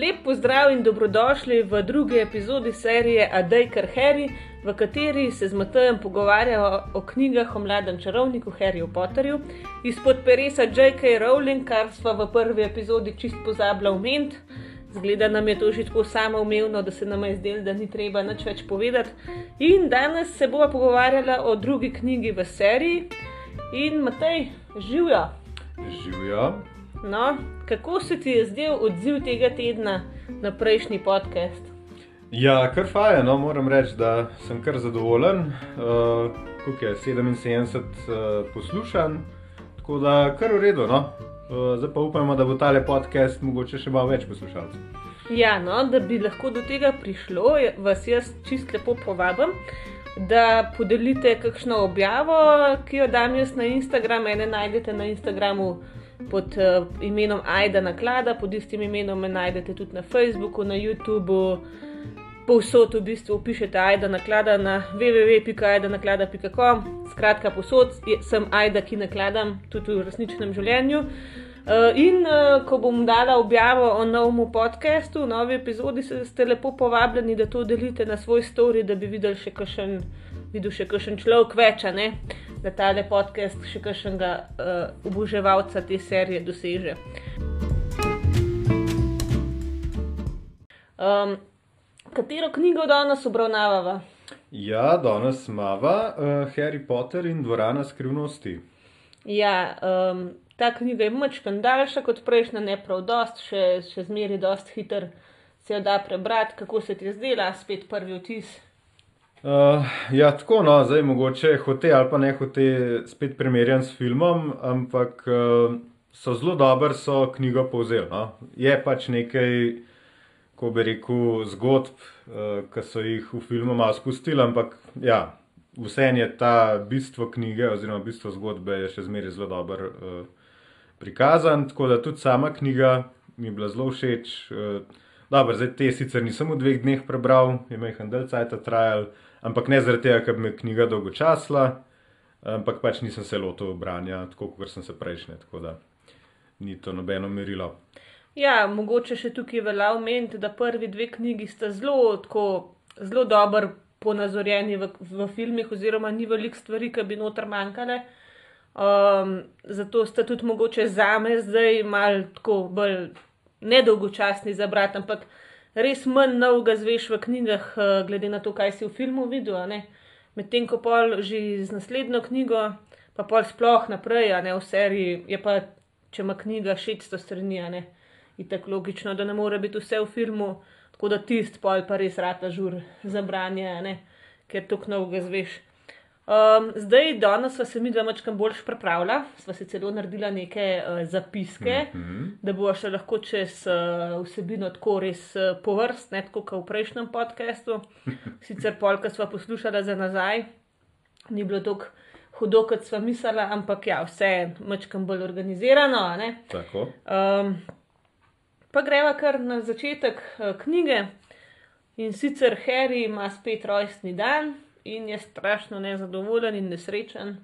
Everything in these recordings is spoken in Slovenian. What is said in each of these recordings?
Lep pozdrav in dobrodošli v drugi epizodi serije Adejkar Harry, v kateri se z Matejem pogovarjajo o knjigah o mladem čarovniku Harryju Potterju izpod peresa J.K. Rowling, kar smo v prvi epizodi čist pozabili omeniti. Zgleda nam je to že tako samoumevno, da se nam je zdelo, da ni treba nič več povedati. In danes se bomo pogovarjali o drugi knjigi v seriji. In Matej, živijo. Živijo. No, kako se ti je zdel odziv tega tedna na prejšnji podcast? Ja, kar faje, no, moram reči, da sem kar zadovoljen. Uh, Kako je 77 uh, poslušan, tako da kar v redu. No. Uh, zdaj pa upamo, da bo tale podcast mogoče še malo več poslušalcev. Ja, no, da bi lahko do tega prišlo, vas jaz čist lepo povabim, da podelite kakšno objavo, ki jo dam jaz na Instagram. Ene najdete na Instagramu pod uh, imenom Aida Naklada, pod istim imenom me najdete tudi na Facebooku, na YouTubu. Povsod v bistvu pišete Aida Naklada na www.aidanaklada.com. Skratka, povsod je- sem Aida, ki nakladam tudi v resničnem življenju. Uh, in uh, ko bom dala objavo o novem podkastu, novi epizodi, se- ste lepo povabljeni, da to delite na svoj story, da bi videl še kakšen, videl še kakšen človek več, ne? Da tale podcast še kakšnega uh, oboževalca te serije doseže. Um, katero knjigo danes obravnavava? Ja, danes imamo uh, Harry Potter in dvorana skrivnosti. Ja, um, ta knjiga je mačkan daljša kot prejšnja, ne prav dost, še, še zmeri dost hiter se jo da prebrati. Kako se ti je zdela, spet prvi vtis? Uh, ja, tako no, zdaj mogoče hote ali pa ne hote spet primerjam s filmom, ampak uh, so zelo dobro so knjigo povzeli. No. Je pač nekaj, ko bi rekel, zgodb, uh, ki so jih v filmu malo spustili, ampak ja, vseeno je ta bistvo knjige oziroma bistvo zgodbe je še zmeraj zelo dobro uh, prikazan, tako da tudi sama knjiga mi je bila zelo všeč. Uh, Dobro, zdaj te sicer nisem v dveh dneh prebral, je mej handel cajt trajal, ampak ne zaradi tega, ker bi me knjiga dolgočasla, ampak pač nisem se lotil branja tako, kot sem se prejšnje, tako da ni to nobeno merilo. Ja, mogoče še tukaj velja omeniti, da prvi dve knjigi sta zelo, tako, zelo dobro ponazorjeni v, v filmih, oziroma ni veliko stvari, ki bi noter manjkale. Um, zato sta tudi mogoče za me zdaj malo tako bolj nedolgočasni za brati, ampak res manj novega zveš v knjigah, eh, glede na to, kaj si v filmu videl. Medtem ko pol že z naslednjo knjigo, pa pol sploh naprej, ne v seriji, je pa, če ima knjiga 600 strani, ne, je tako logično, da ne more biti vse v filmu, tako da tist pol pa res rata žur za branje, ne, ker toliko novega zveš. Um, zdaj, danes sva se mi dva mačkam boljš pripravila, sva si celo naredila neke uh, zapiske, mm. -hmm. da bo še lahko čez uh, vsebino tako res uh, povrst, ne tako kot v prejšnjem podkastu. Sicer polka sva poslušala za nazaj, ni bilo tako hudo, kot sva mislila, ampak ja, vse je mačkam bolj organizirano. Um, pa greva kar na začetek uh, knjige. In sicer Harry ima spet rojstni dan in je strašno nezadovoljen in nesrečen,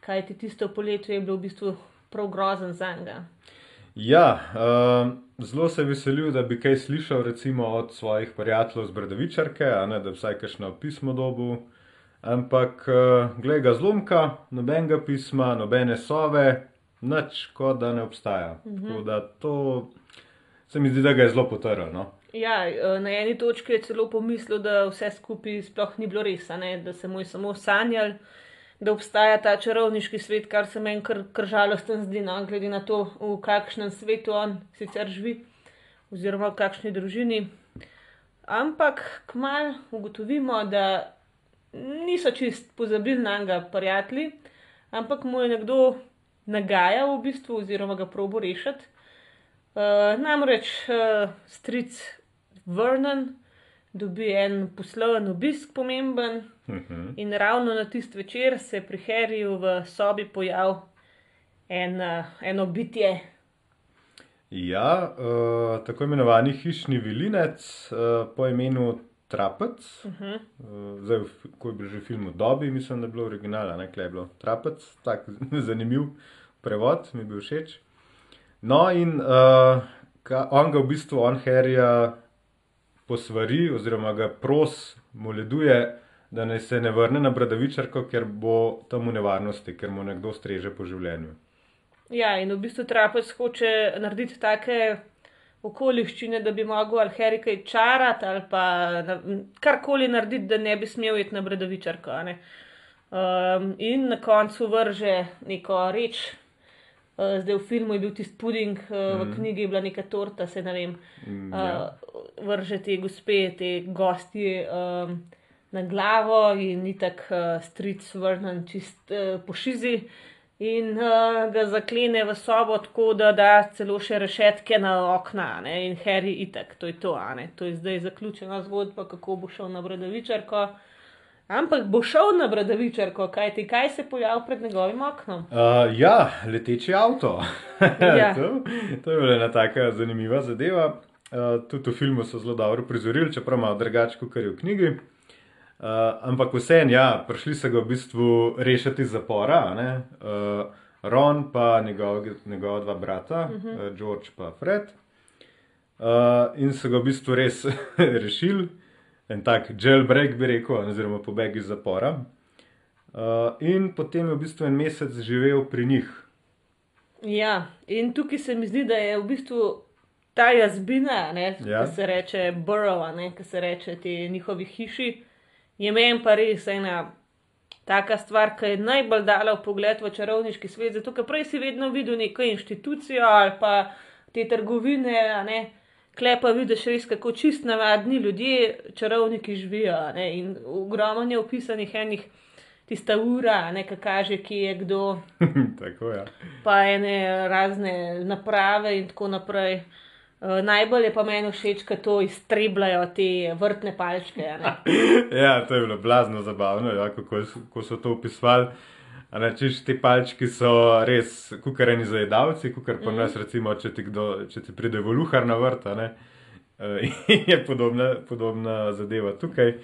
kajti tisto poletje je bilo v bistvu prav grozen za njega. Ja, uh, zelo se veselim, da bi kaj slišal recimo od svojih prijateljev z ne da bi vsaj kakšno pismo dobil. Ampak, uh, glej ga zlomka, nobenega pisma, nobene sove, nič, kot da ne obstaja. Mm -hmm. Tako da to se mi zdi, da ga je zelo potrl. No? Ja, eh, na eni točki je celo pomislil, da vse skupaj sploh ni bilo res, da se mu je samo sanjal, da obstaja ta čarovniški svet, kar se meni kar, kar žalosten zdi, no, glede na to, v kakšnem svetu on sicer živi, oziroma v kakšni družini. Ampak kmal ugotovimo, da niso čist pozabili na njega prijatelji, ampak mu je nekdo nagajal v bistvu, oziroma ga probo rešiti. Uh, namreč uh, stric Vernon dobi en posloven obisk pomemben Mhm. in ravno na tisti večer se pri Harryju v sobi pojavi en, uh, eno bitje. Ja, uh, tako imenovani hišni vilinec uh, po imenu Trapec. Uh -huh. Uh, zdaj, ko je bil že film v dobi, mislim, da je bilo originala, ne klej bilo Trapec, tako zanimiv prevod, mi je bil všeč. No, in uh, ka, on ga v bistvu, on Harryja posvari, oziroma ga pros, moleduje, da naj se ne vrne na bradavičarko, ker bo tam v nevarnosti, ker mu nekdo streže po življenju. Ja, in v bistvu Trapec hoče narediti take okoliščine, da bi mogel ali Harry kaj čarati ali pa na- karkoli narediti, da ne bi smel iti na bradavičarko. ne. Um, in na koncu vrže neko reč. Uh, zdaj v filmu je bil tisti puding, uh, v knjigi je bila neka torta, se ne vem. Mm, Uh, ja. Vrže te gospe, te gosti um, na glavo in ni tako uh, stric vrnen čist uh, po šizi. In uh, ga zaklene v sobo tako, da da celo še rešetke na okna, ne? in Harry itek, to je to, ne. To je zdaj zaključena zgodba, kako bo šel na bradavičarko. Ampak bo šel na bradavičarko, kaj ti, kaj se pojavi pred njegovim oknom. Uh, ja, leteči avto. Ja. to, to je bila ena taka zanimiva zadeva. Uh, tudi v filmu so zelo dobro prizorili, čeprav malo drugače, kot je v knjigi. Uh, ampak vseeno, ja, prišli so ga v bistvu rešiti iz zapora, uh, Ron pa njegov, njegova dva brata, uh -huh. uh, George pa Fred. Uh, in so ga v bistvu res rešili, en tak jailbreak bi rekel, oziroma pobeg iz zapora. Uh, in potem je v bistvu en mesec živel pri njih. Ja, in tukaj se mi zdi, da je v bistvu ta jazbina, ne, Ja. ki se reče burrow, ne, ki se reče ti njihovi hiši, je meni pa res ena taka stvar, ki je najbolj dala v pogled v čarovniški svet. Zato, ker prej si vedno videl neko inštitucijo ali pa te trgovine, a ne. Klepa vidiš res, kako čist navadni ljudje, čarovniki živijo. Ne? In ogromno je opisanih enih, tista ura, ne, ki kaže, kje je kdo, Tako ja. pa ene razne naprave in tako naprej. Uh, najbolj je pa meni všeč, ko to iztrebljajo te vrtne palčke. ja, to je bilo blazno zabavno, ja, kako, kako so to opisovali. Češ, te palčki so res kukareni zajedavci, kukar pa nas, recimo, če ti, kdo, če ti pride voluhar na vrt, eh, je podobna, podobna zadeva tukaj.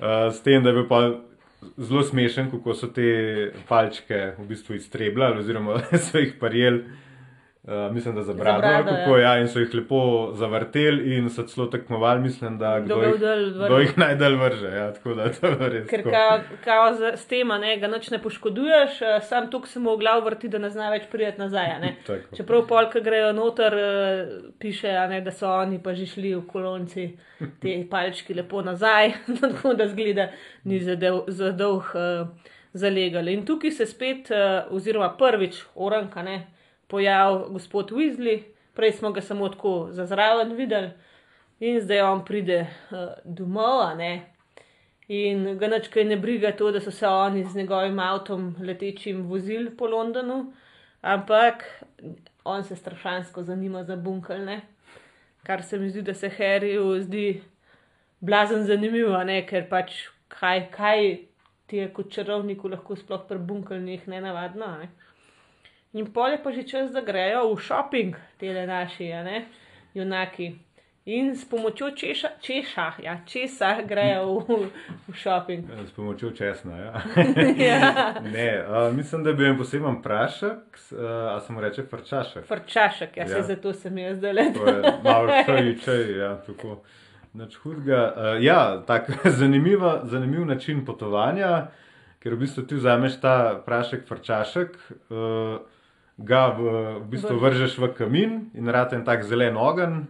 Uh, s tem, da je bil pa zelo smešen, kako so te palčke v bistvu iztrebljali, oziroma so jih parjeli. Uh, mislim, da za brado, brado, brado kako, ja. ja. in so jih lepo zavrteli in so celo tekmovali, mislim, da Kdo kdo, jih, kdo jih najdalj vrže. Ja, tako da to je res. Ker kao, kao z, s tem ne, ga noč ne poškoduješ, eh, sam tukaj se mu v glav vrti, da ne zna več priti nazaj. Čeprav polka grejo noter, eh, piše, ne, da so oni pa že šli v kolonci te palčki lepo nazaj, tako da zgleda, ni zadev- za dolg uh, zalegali. In tukaj se spet, uh, oziroma prvič, oranka ne, pojav gospod Weasley, prej smo ga samo tako zazraven videli. In zdaj on pride uh, domov, ne. In ga nič kaj ne briga to, da so se oni z njegovim avtom letečim vozili po Londonu, ampak on se strašansko zanima za bunkelne, kar se mi zdi, da se Harryju zdi blazen zanimivo, ne, ker pač kaj, kaj ti je kot čarovniku lahko sploh pri bunkelnih ne navadno. a Ne? In pol je pa že čas, da grejo v šoping, te naši, a ne, junaki. In s pomočjo češa, češa, ja, česa grejo v, v šoping. S pomočjo česna. Ja. ja. ne, uh, mislim, da bil en poseben prašek, uh, a se mu reče frčašek. Frčašek, ja, Ja. se zato se mi je zdaj le. Malo čaj, čaj, ja, tako. Nič hudega. Uh, ja, tak zanimiva, zanimiv način potovanja, ker v bistvu ti vzameš ta prašek, frčašek, uh, ga v, v bistvu vržeš v kamin in rade en tak zelen ogenj,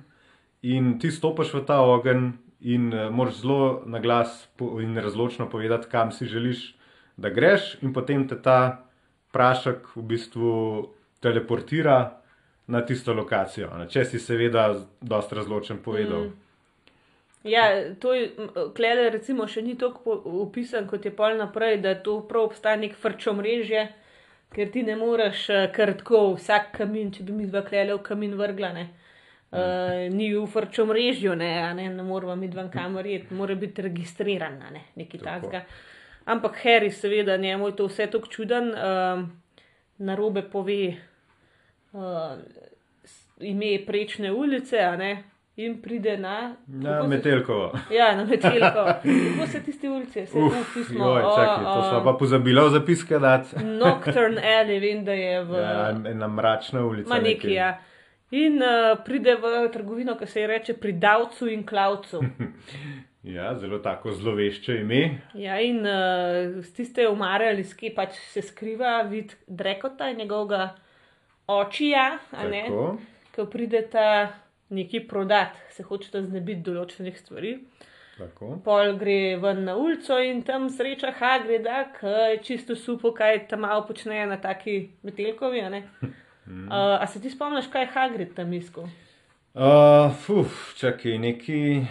in ti stopiš v ta ogenj in uh, moraš zelo na glas in razločno povedati, kam si želiš, da greš, in potem te ta prašek v bistvu teleportira na tisto lokacijo. ne. Če si seveda dosta razločen povedal. Mm. Ja, to je, klede recimo še ni tako opisan, kot je pol naprej, da to prav obstaja nek frčomrežje, ker ti ne moreš eh, kar tako vsak kamin, če bi mi dva klele v kamin vrgla, ne. Uh, ni v frčomrežju, ne, a ne, ne moramo mi dva kamor iti, mora biti registriran, a ne, Tako. takega. Ampak Harry, seveda, njemu je to vse tako čuden, um, narobe pove uh, ime prečne ulice, ne, in pride na. Na kako se- Metelkovo. Ja, na Metelko. Kako se tiste ulice, se Uf, pismo. joj, čakaj, to smo pa pozabili v zapiske dati. Nocturne Alley, vem, da je v. Ja, ena mračna ulica. Ma neki, nekaj. ja. In uh, pride v trgovino, ki se ji reče pri Davcu in Klavcu. Ja, zelo tako zlovešče ime. Ja, in uh, z tiste umare ali skje pač se skriva vid Drekota in njegovega očija, ko prideta neki prodat, se hočeta znebiti določenih stvari. Tako. Pol gre ven na ulico in tam sreča Hagrida, ki je čisto supo, kaj tam malo počne na taki metelkovi. a ne. Uh, a se ti spomniš, kaj je Hagrid tam iskal? Uh, fuf, čakaj, neki.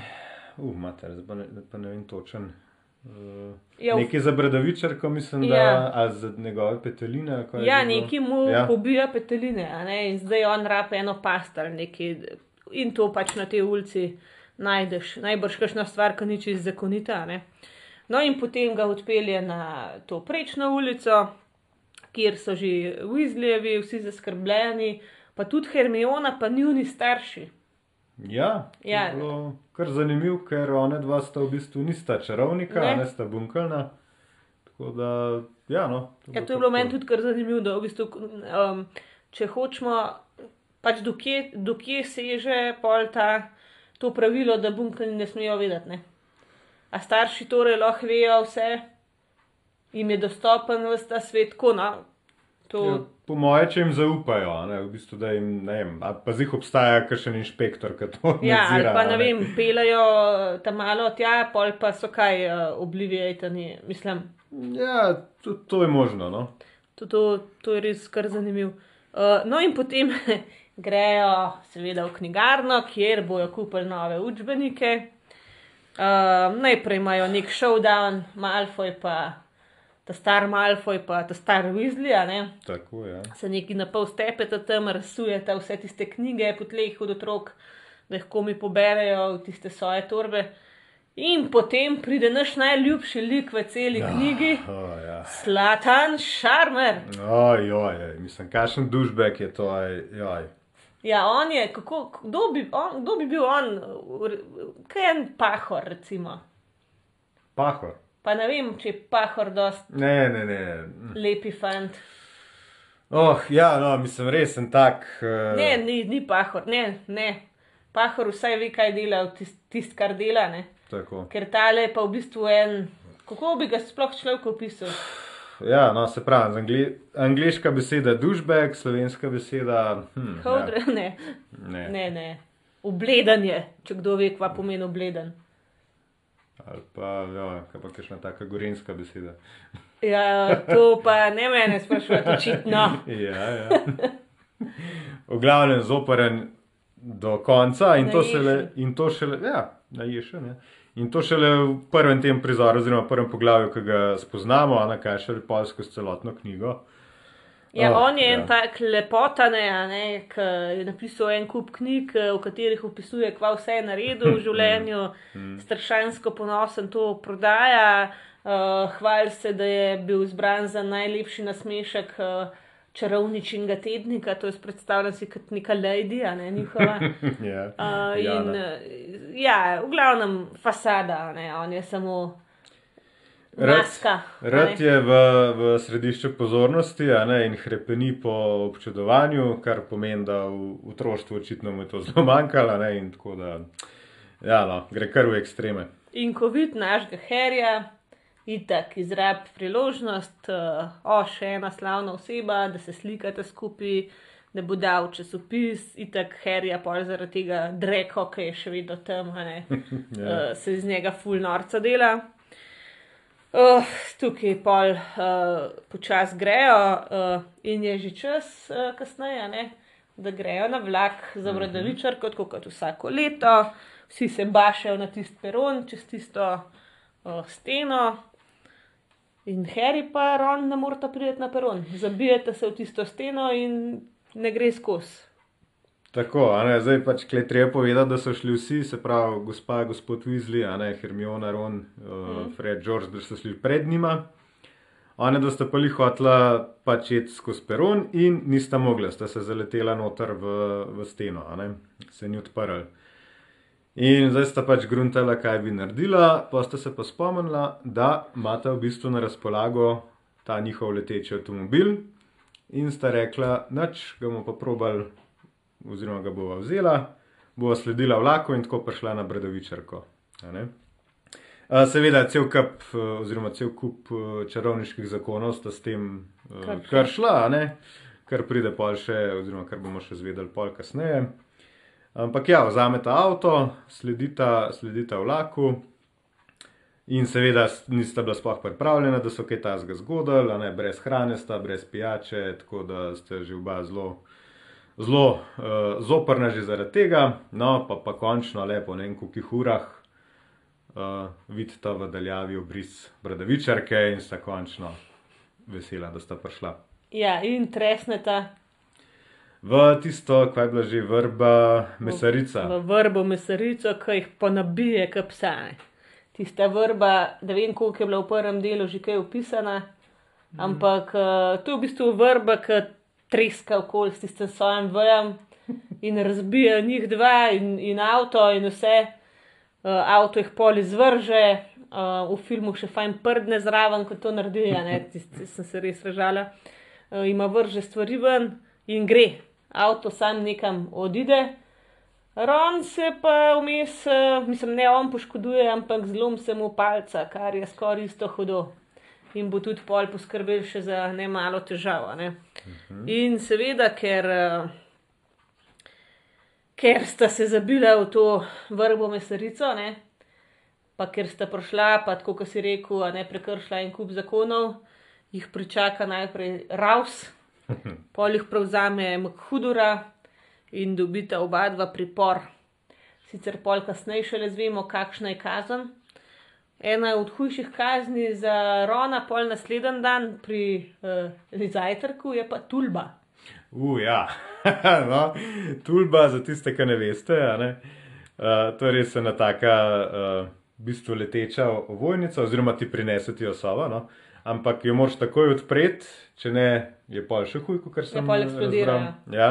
Uh, mater, zdaj pa ne, pa ne vem točen. Uh, Ja, v- neki za bradavičarko, mislim, da, Ja. ali za njegove peteline. Ja, neki mu ja. Ja. pobija peteline, a ne, in zdaj on rape eno past ali nekaj. In to pač na tej ulici najdeš, najbrž kakšna stvar, ki ni čisto zakonita. ne. No, in potem ga odpelje na to prečno ulico, kjer so že Weasleyjevi, vsi zaskrbljeni, pa tudi Hermiona, pa njuni starši. Ja, to Ja. bilo kar zanimivo, ker one dva sta v bistvu nista čarovnika, Ne. ne, sta bunkalna. Tako da, ja, no. Ja, to je bilo meni tudi kar zanimivo, da v bistvu, um, če hočemo, pač dokje, dokje seže pol ta, to pravilo, da bunkalni ne smejo vedeti. Ne? A starši torej lahko vejo vse, jim je dostopen vse ta svet, ko no. To, Ja, po moje, če jim zaupajo, ne, v bistvu, da jim, ne vem, ali pa zih obstaja kakšen inšpektor, ki to ja, ali nadzira, pa a ne vem, pelajo tam malo tja, pol pa so kaj uh, oblivijajtani, mislim. Ja, tudi to je možno, no. To, to, to je res kar zanimivo. Uh, no, in potem grejo, seveda, v knjigarno, kjer bojo kupili nove učbenike. Uh, najprej imajo nek showdown, Malfoy pa ta star Malfoy, pa ta star Weasley, a ne. Tako, ja. Se neki na pol stepeta tam, razsujeta vse tiste knjige po tleh od otrok, da jih komi poberejo v tiste svoje torbe. In potem pride naš najljubši lik v celi knjigi, O, ja. Slatan Šarmer. Oj, oj, mislim, kakšen dušbek je to, oj, oj. Ja, on je, kako, kdo bi, on, kdo bi bil on, kaj je en pahor, recimo. Pahor. Pa ne vem, če je pahor dost Ne, ne, ne. lepi fant. Oh, ja, no, mislim, res sem tak. Uh, Ne, ni, ni pahor, ne, ne. Pahor vsaj ve, kaj dela, tist, tist kar dela, ne. Tako. Ker tale je pa v bistvu en, kako bi ga sploh človek opisal. Ja, no, se pravi, angli angliška beseda je dušbek, slovenska beseda. Hm, Hodre, ja, ne, ne. ne, ne. Obledan je, če kdo ve, kva pomeni obleden. Ali pa, ja, kaj pa kakšna taka gorenska beseda. Ja, to pa ne mene sprašujete, očitno. Ja, ja. V glavnem zoporen do konca in to Naješen. šele, in to šele, ja, naješen, ja. In to šele v prvem tem prizoru, oziroma v prvem poglavju, ki ga spoznamo, a na kaj šele pol skozi celotno knjigo. Ja, Oh, on je en ja. tak lepotane, a ne, ki je napisal en kup knjig, eh, v katerih opisuje, kva vse je naredil v življenju, strašansko ponosen to prodaja, uh, hvali se, da je bil izbran za najlepši nasmešek uh, čarovničinega tednika, to je predstavljal si kot neka lady, a ne njihova. ja, Uh, ja, in no. uh, ja, v glavnem fasada, ne, on je samo Rad- maska. Rad ne. je v, v središču pozornosti a ne, in hrepeni po občudovanju, kar pomeni, da v otroštvu očitno mu je to zelo manjkalo. Ne, in tako da, ja, no, gre kar v ekstreme. In ko vidi našega herja, itak izrab priložnost, uh, o še ena slavna oseba, da se slikate skupaj, da bo dal časopis, itak herja, pol zaradi tega dreko, ki je še vedno tam, ne, Ja. uh, se iz njega full norca dela. Uh, tukaj pol uh, počas grejo uh, in je že čas uh, kasneje, ne, da grejo na vlak za vrdavičar, kot, kot vsako leto. Vsi se bašajo na tisti peron, čez tisto uh, steno. In Harry pa Ron ne morata priti na peron. Zabijete se v tisto steno in ne gre skozi. Tako, ne, zdaj pač kle treba povedati, da so šli vsi, se pravi, gospa, gospod Weasley, a ne Hermiona, Ron, uh, Fred, George, da so šli pred njima. One da sta pa jih hotla pač iti skozi peron in nista mogla, sta se zaletela noter v, v steno, ne, se ni odprl. In zdaj sta pač gruntala, kaj bi naredila, pa sta se pa spomnila, da imata v bistvu na razpolago ta njihov leteči avtomobil in sta rekla, noč ga bomo pa probali oziroma ga bova vzela, bova sledila vlaku in tako prišla na Bredovičarko. seveda, cel kup, uh, oziroma cel kup uh, čarovniških zakonov sta s tem uh, Kršila. kršila, a ne, kar pride pol še, oziroma kar bomo še zvedeli pol kasneje. Ampak ja, vzameta avto, sledita, sledita vlaku. In seveda nista bila sploh pripravljena, da so kaj tasga zgodili, ne brez hrane, sta brez pijače, tako da ste že oba zelo, zelo uh, zoprna že zaradi tega. No, pa, pa končno lepo, ne vem, koliko urah uh, vidita v daljavi obris bradavičarke in sta končno vesela, da sta prišla. Ja, in tresneta V tisto, kaj je bila že vrba, mesarica. v vrbo mesarico, ki jih ponabije, kot psane. Tista vrba, da vem, koliko je bila v prvem delu že kaj opisana, ampak uh, to je v bistvu vrba, ki treska okoli s tistim svojim vejem in razbija njih dva in, in avto in vse. Uh, avto jih pol izvrže, uh, v filmu še fajn prdne zraven, ko to naredi, a ne, tisti sem se res režala. Uh, ima vrže stvari ven in gre. Avto sam nekam odide, Ron se pa vmes, eh, mislim, ne on poškoduje, ampak zlom se mu palca, kar je skoraj isto hudo. In bo tudi pol poskrbel še za ne malo težav. a Ne? In seveda, ker, eh, ker sta se zabila v to vrbo mesarico, ne? pa ker sta prišla, pa tako kot si rekel, ne prekršila en kup zakonov, jih pričaka najprej Raus, pol jih prevzame Mkhudura in dobita oba dva pripor. Sicer pol kasneje šele zvemo, kakšna je kazen. Ena od hujših kazni za Rona, pol naslednji dan pri uh, zajtrku je pa tulba. Uh, ja, no, tulba za tiste, ki ne veste. Ne? Uh, to je res ena taka, uh, v bistvu leteča ovojnica, oziroma ti prinese ti osova, no? ampak jo moraš takoj odpreti, če ne, je pol še huj, kot sem pol eksplodira, razbral. Ja.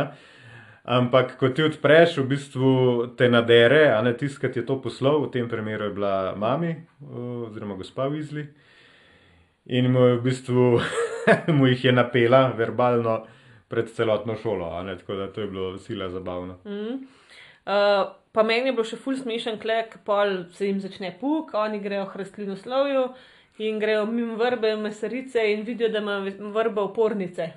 Ampak, ko ti odpreš, v bistvu te nadere, a ne tiskati je to poslov, v tem primeru je bila mami, oziroma gospa Weasley. In mu je v bistvu mu jih je napela verbalno pred celotno šolo, tako da to je bilo sila zabavno. Mm. Uh, pa meni je bilo še ful smešen klek, pol se jim začne puk, oni grejo k rastlinoslovju in grejo mimo vrbe mesarice in vidijo, da ima vrba opornice.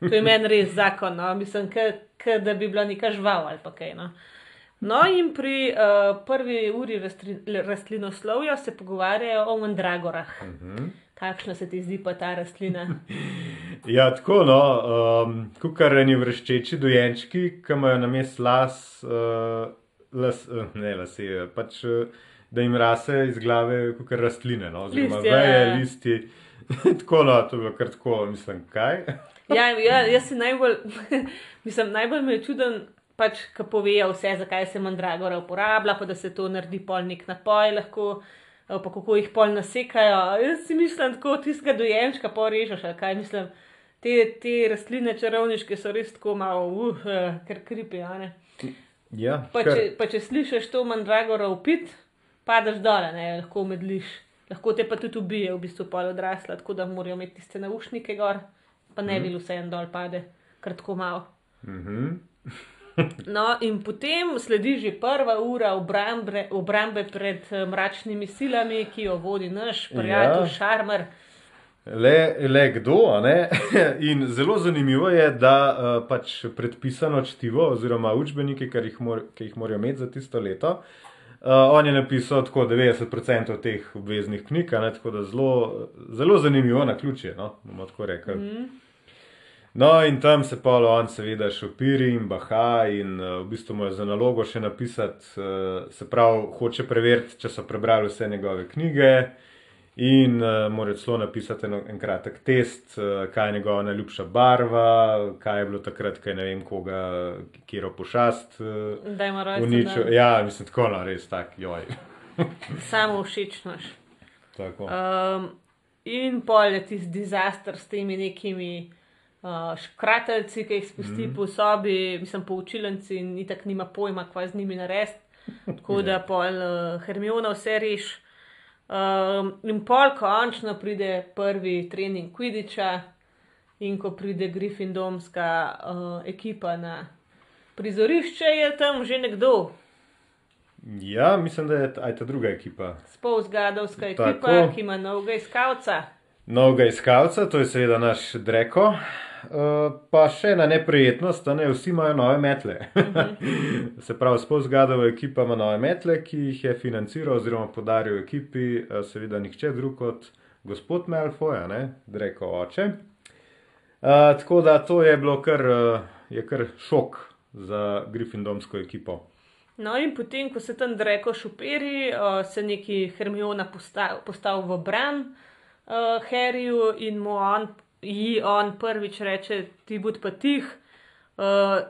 To je meni res zakon, no? mislim, ke, da bi bila neka žival ali pa kaj. No, no in pri uh, prvi uri rastli, rastlinoslovja se pogovarjajo o mandragorah. Uh -huh. Kakšna se ti zdi pa ta rastlina? Ja, tako no, um, kukareni vrščeči dojenčki, ki imajo na mest las, uh, las uh, ne lase, pač uh, da jim rase iz glave kukar rastline, no, oziroma Listje, ja, veje, ja. listi. tako no, to je bilo kar tako, mislim, kaj. Ja, ja, jaz si najbolj, mislim, najbolj me je čuden, pač, ko povejo vse, zakaj se mandragora uporablja, pa da se to naredi pol nek napoj, lahko, eh, pa kako jih pol nasekajo. Jaz si mislim, tako tistega dojenčka porežeš, kaj mislim. Te, te rastline čarovniške so res tako malo, uh, eh, ker kripi, a ne. Ja, Pa kar- če, pa če slišiš to mandragora upit, padeš dole, ne, lahko medliš. Lahko te pa tudi ubije, v bistvu pol odrasla, tako da morajo imeti tiste naušnike gor, pa ne bi vse en dol pade, kar tako malo. Mhm. No, in potem sledi že prva ura obrambe, obrambe pred eh, mračnimi silami, ki jo vodi naš prijatelj Ja. Šarmer. Le, le kdo, ne? In zelo zanimivo je, da uh, pač predpisano čtivo, oziroma učbenike, ki jih, mor, ki jih morajo imeti za tisto leto, uh, on je napisal tako 90% teh obveznih knjig, ne? tako da zelo, zelo zanimivo na ključje, no? bomo tako rekli. Mm. No, in tam se pa on seveda šopiri in baha, in uh, v bistvu mu je za nalogo še napisati, uh, se pravi, hoče preveriti, če so prebrali vse njegove knjige. In uh, mora celo napisati en, en kratek test, uh, kaj je njegova najljubša barva, kaj je bilo takrat, kaj ne vem, koga, kjer pošast uh, Da ima dan. Ja, mislim, tako no, res tak, joj. Samo všečnoš. Tako. Um, in pol je tisti dizaster s temi nekimi uh, škrateljci, ki jih spusti mm. po sobi, mislim, po učilenci in itak nima pojma, kva z njimi narediti. Tako da pol uh, Hermiona vse reš. Um, in pol končno pride prvi trening Quidditcha in ko pride Gryffindorska uh, ekipa na Prizorišče je tam že nekdo, Ja, mislim, da je ta, druga ekipa. spolzgadovska Tako. ekipa, ki ima novega iskalca. Novega iskalca, to je seveda naš Dreko. Uh, pa še ena neprijetnost, ne vsi imajo nove metle. Se pravi, Spolzgadova ekipa ima nove metle, ki jih je financiral oziroma podaril ekipi, uh, seveda nihče drug kot gospod Malfoy, a ne Dreko oče. Uh, tako da to je bilo kar, uh, je kar šok za Gryffindomsko ekipo. No, in potem, ko se tam reko šuperi, uh, se neki Hermiona postav, postal v bran uh, Harryju in mu on, ji on prvič reče: Ti bud pa tih, uh,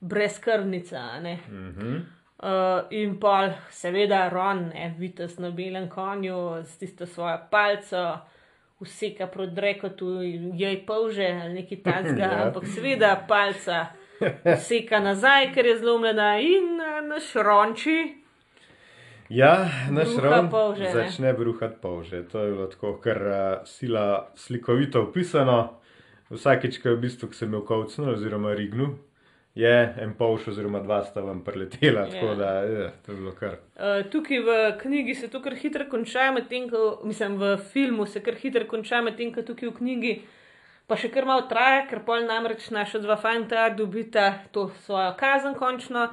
brezkrvnica. a ne." Mhm. Uh, in pa, seveda, Ron, ne, vites na belem konju, s tisto svojo palco, useka proti rekotu, jej polže ali nekaj takega, Ja. ampak seveda palca seka nazaj, ker je zlomljena in uh, naš ronči. Ja, naš ne. začne bruhati polže. To je bilo tako, kar uh, sila slikovito opisano. Vsakič, ko je v bistvu se mi okovcnil oziroma rignil, je en polž oziroma dva sta vam preletela, tako Ja. da je, to je bilo kar. Uh, tukaj v knjigi se to kar hitro konča, medtem ko, mislim, v filmu se kar hitro konča, medtem ko tukaj v knjigi pa še kar malo traja, ker pol namreč naša dva fanta dobita to svojo kazen končno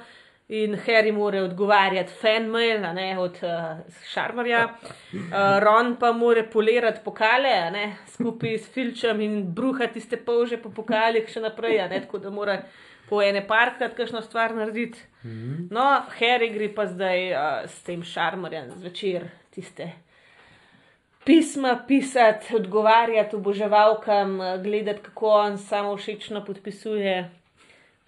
in Harry more odgovarjati fanmail, ne od uh, Šarmarja, uh, Ron pa more polirati pokale, a ne skupaj s Filčem in bruhati tiste polže po pokalih še naprej, a ne tako da mora po ene parkrat kakšno stvar narediti. No, Harry gre pa zdaj uh, s tem šarmerjem zvečer tiste pisma pisati, odgovarjati oboževalkam, gledati, kako on samo všečno podpisuje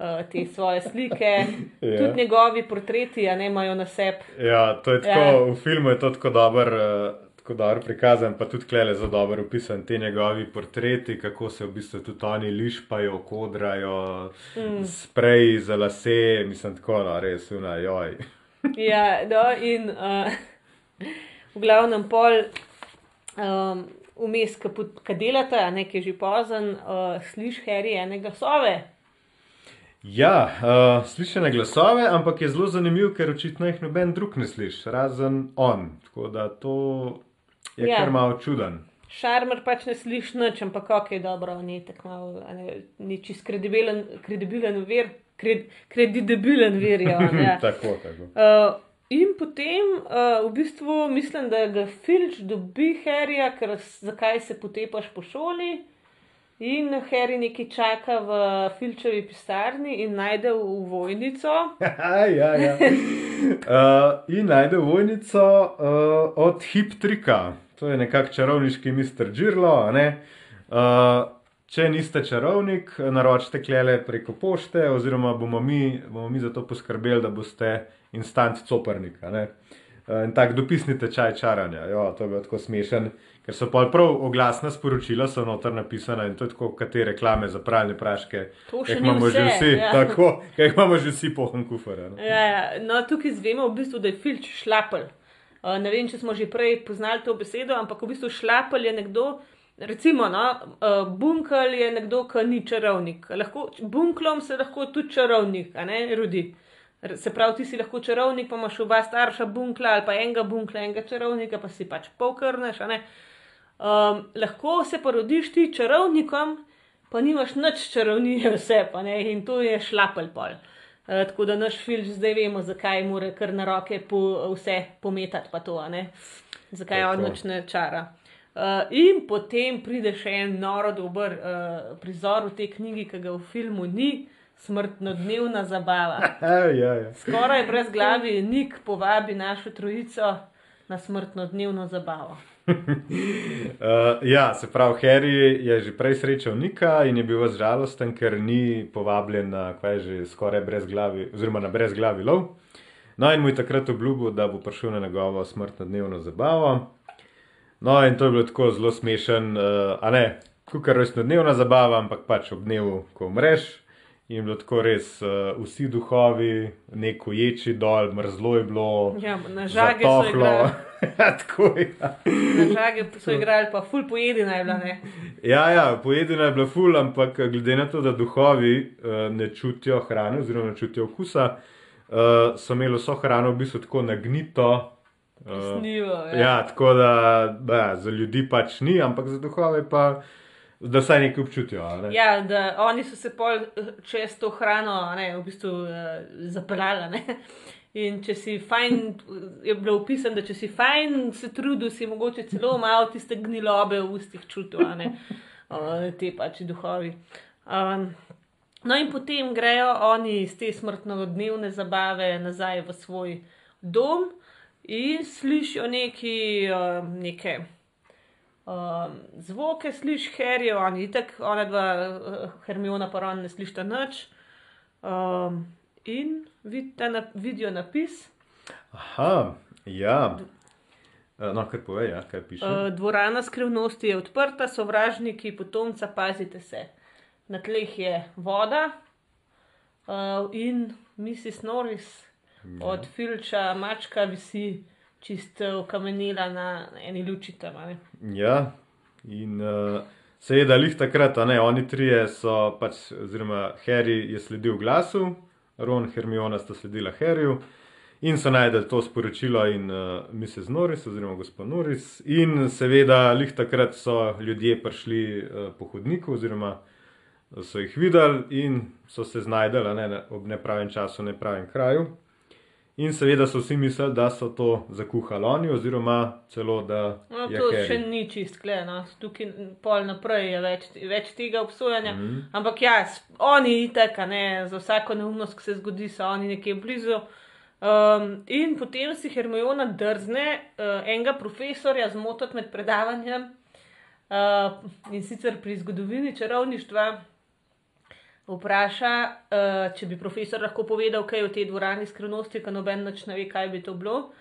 uh, te svoje slike. Ja. Tudi njegovi portreti, a ne imajo na sebi. Ja, to je tako, Ja. v filmu je to tako dobro. Uh, Tako dobro prikazan, pa tudi klele zelo dobro opisan ti njegovi portreti, kako se v bistvu tudi oni lišpajo, kodrajo, mm. spreji za lase, mislim tako, no, res, una, joj. Ja, no, in uh, v glavnem pol, um, vmes, ki delate, a ne, ki je že pozen, uh, sliši Harry enega sove. Ja, uh, slišene glasove, ampak je zelo zanimiv, ker očitno jih noben drug ne sliši, razen on. Tako da to je Ja. kar malo čuden. Šarmer pač ne sliši nič, ampak je dobro, ni tako malo, ne, ni čist kredibilen, kredibilen vir, kred, kredibilen vir je on. Ja. tako, tako. Uh, in potem uh, v bistvu mislim, da ga Filč dobi Harryja, ker zakaj se potepaš po šoli. In Harry nekaj čaka v Filčevi pisarni in najde vojnico. ja, ja. Uh, in najde vojnico uh, od Hiptrika, to je nekakšen čarovniški Mr. Džirlo. Uh, če niste čarovnik, naročite klele preko pošte, oziroma bomo mi, bomo mi za to poskrbeli, da boste instant coprnik. Uh, in tako dopisni tečaj čaranja. Jo, to je bilo tako smešen, ker so pol prav oglasna sporočila, so noter napisana in to je tako, kot te reklame za pralne praške. To še imamo že vse, vsi, ja. tako, jih imamo že vsi pohan kufr. a ne. Ja, ja. No, tukaj zvemo v bistvu, da je Filč šlapel. Uh, ne vem, če smo že prej poznali to besedo, ampak v bistvu šlapel je nekdo. Recimo, no, uh, bunkel je nekdo, ki ni čarovnik. Lahko, bunklom se lahko tudi čarovnik, a ne rodi. R- Se pravi, ti si lahko čarovnik, pa imaš oba starša bunkla ali pa enega bunkla, enega čarovnika, pa si pač polkrneš. ne. Um, lahko se pa rodiš ti čarovnikom, pa nimaš nič čarovnije vse, pa ne, in to je šlapel pol. Uh, tako da naš filč zdaj vemo, zakaj mora kar na roke po, vse pometati, pa to, ne. Zakaj on nič ne čara. Uh, in potem pride še en noro dober uh, prizor v tej knjigi, ki ga v filmu ni, smrtno dnevna zabava. Ja, ja. Skoraj brez glavi Nik povabi našo trojico na smrtno dnevno zabavo. Uh, ja, se pravi, Harry je že prej srečal Nika in je bil žalosten, ker ni povabljen na kaj že skoraj brez glavi, oziroma na brez glavi lov. No, in mu je takrat obljubil, da bo prišel na njegovo smrtno dnevno zabavo. No, in to je bilo tako zelo smešen, uh, a ne, kukar rojstno dnevna zabava, ampak pač ob dnevu, ko umreš. In je bilo tako res, uh, vsi duhovi, neko ječi dol, mrzlo je bilo. Ja, na žage so zatohlo. igrali, Ja, tako je. na žage so igrali, pa ful pojedina je bila, ne. Ja, ja, pojedina je bila ful, ampak eh, glede na to, da duhovi uh, ne čutijo hrane, oziroma ne čutijo okusa, uh, so imeli vso hrano v bistvu tako nagnito. Uh, Snivo, ja. ja, tako da, da za ljudi pač ni, ampak za duhove pa, da vsaj nekaj občutijo. Ne? Ja, da oni so se pol eh, čez to hrano ne, v bistvu uh, zapeljali. ne. In če si fajn, je bilo opisano, da če si fajn se trudil, si mogoče celo malo tiste gnilobe v ustih čutil, ne uh, te pač duhovi. Um, no, in potem grejo oni iz te smrtnodnevne zabave nazaj v svoj dom in slišijo neki, uh, neke um, zvoke, slišiš Harry, on je itak, ona dva, uh, Hermiona pa on ne slišta nič. Um, in vidite, na, vidijo napis, Aha, ja. Eh, No, kar pove, ja, kaj piše. uh, dvorana skrivnosti je odprta, sovražniki potomca, pazite se. Na tleh je voda uh, in Mrs. Norris Ja. od Filča mačka visi čisto okamenila na eni luči tam. ne. Ja, in uh, seveda, lih takrat, ne, oni trije so pač, oziroma Harry je sledil glasu, Ron, Hermiona sta sledila Harryju in so najdel to sporočilo in uh, Mrs. Norris, oziroma gospod Norris. In seveda, lih takrat so ljudje prišli uh, po hodniku, oziroma so jih videli in so se znajdeli a ne, na- ob nepravem času, nepravem kraju. In seveda so vsi mislili, da so to zakuhali oni, oziroma celo da. No, je to Harry. še ni čist kleno, tukaj pol naprej je več, več tega obsojanja. Mm. -hmm. Ampak ja, oni itek, a ne, za vsako neumnost, ki se zgodi, so oni nekje blizu. Um, in potem si Hermiona drzne uh, enega profesorja zmotiti med predavanjem uh, in sicer pri zgodovini čarovništva. Vpraša, uh, če bi profesor lahko povedal, kaj je v tej dvorani skrivnosti, ker noben več ne ve, kaj bi to bilo.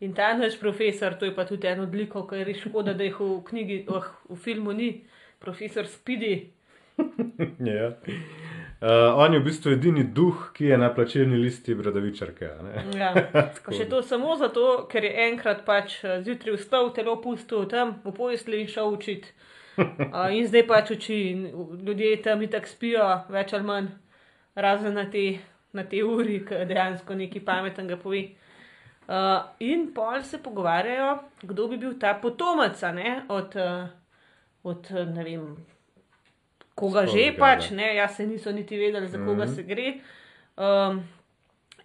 In ta naš profesor, to je pa tudi en odliko, ker je res škoda, da jih v knjigi, oh, v filmu ni, profesor Spidi. Ja. Uh, on je v bistvu edini duh, ki je na plačilni listi bradavičarke. ne. Ja. Pa še to samo zato, ker je enkrat pač eh, zjutraj vstal, telo pustil tam v posli in šel učiti. Uh, in zdaj pač uči, in ljudje tam itak spijo, več ali manj, razen na te, na te uri, ki dejansko nekaj pametnega pove. Uh, in pol se pogovarjajo, kdo bi bil ta potomec, od, uh, od ne vem, koga Sploh že ga, pač, ne, jaz se niso niti vedeli, za koga Mhm. se gre. Um,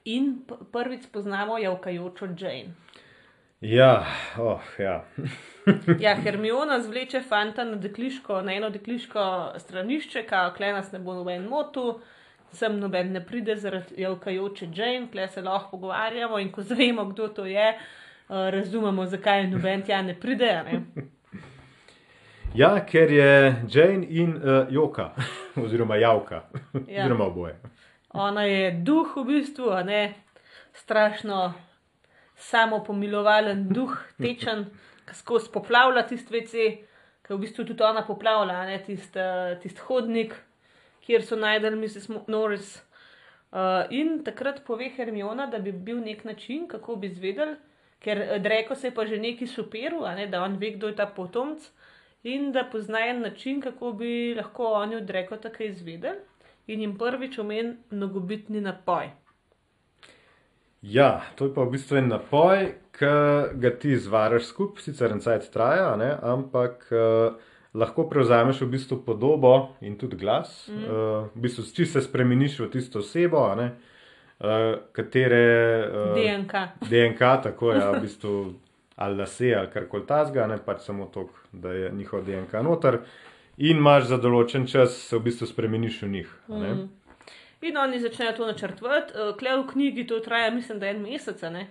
in prvič spoznamo javkajočo Jane. Ja, oh, ja. Ja, Hermiona zvleče fanta na, dekliško, na eno dekliško stranišče, kao klenas ne bo noben motu, sem noben ne pride zaradi javkajoče Jane, kle se lahko pogovarjamo in ko zvemo, kdo to je, uh, razumemo, zakaj noben tja ne pride. Ne? ja, ker je Jane in uh, Joka, oziroma Javka, Ja. oziroma oboje. Ona je duh v bistvu, a ne strašno samopomilovalen duh, tečen, ki skozi poplavlja tisti vece, ki v bistvu tudi ona poplavlja, a ne tisti uh, tist hodnik, kjer so najdel Mrs. Norris. Uh, in takrat pove Hermiona, da bi bil nek način, kako bi izvedel, ker eh, Dreko se je pa že neki superil, a ne, da on ve, kdo je ta potomc. In da pozna en način, kako bi lahko oni od Dreko tako izvedeli, in jim prvič omen mnogobitni napoj. Ja, to je pa v bistvu en napoj, ki ga ti zvariš skupaj, sicer en cajt traja, ne, ampak uh, lahko prevzameš v bistvu podobo in tudi glas. Mm. Uh, v bistvu če se spremeniš v tisto osebo, ne, uh, katere. Uh, DNK. DNK, tako je, v bistvu ali lase ali karkoli tasga, ne pač samo to, da je njihov DNK noter. In imaš za določen čas, se v bistvu spremeniš v njih. Mm. In oni začnejo to načrtovati. Uh, Klej v knjigi to traja, mislim, da en mesec, ne?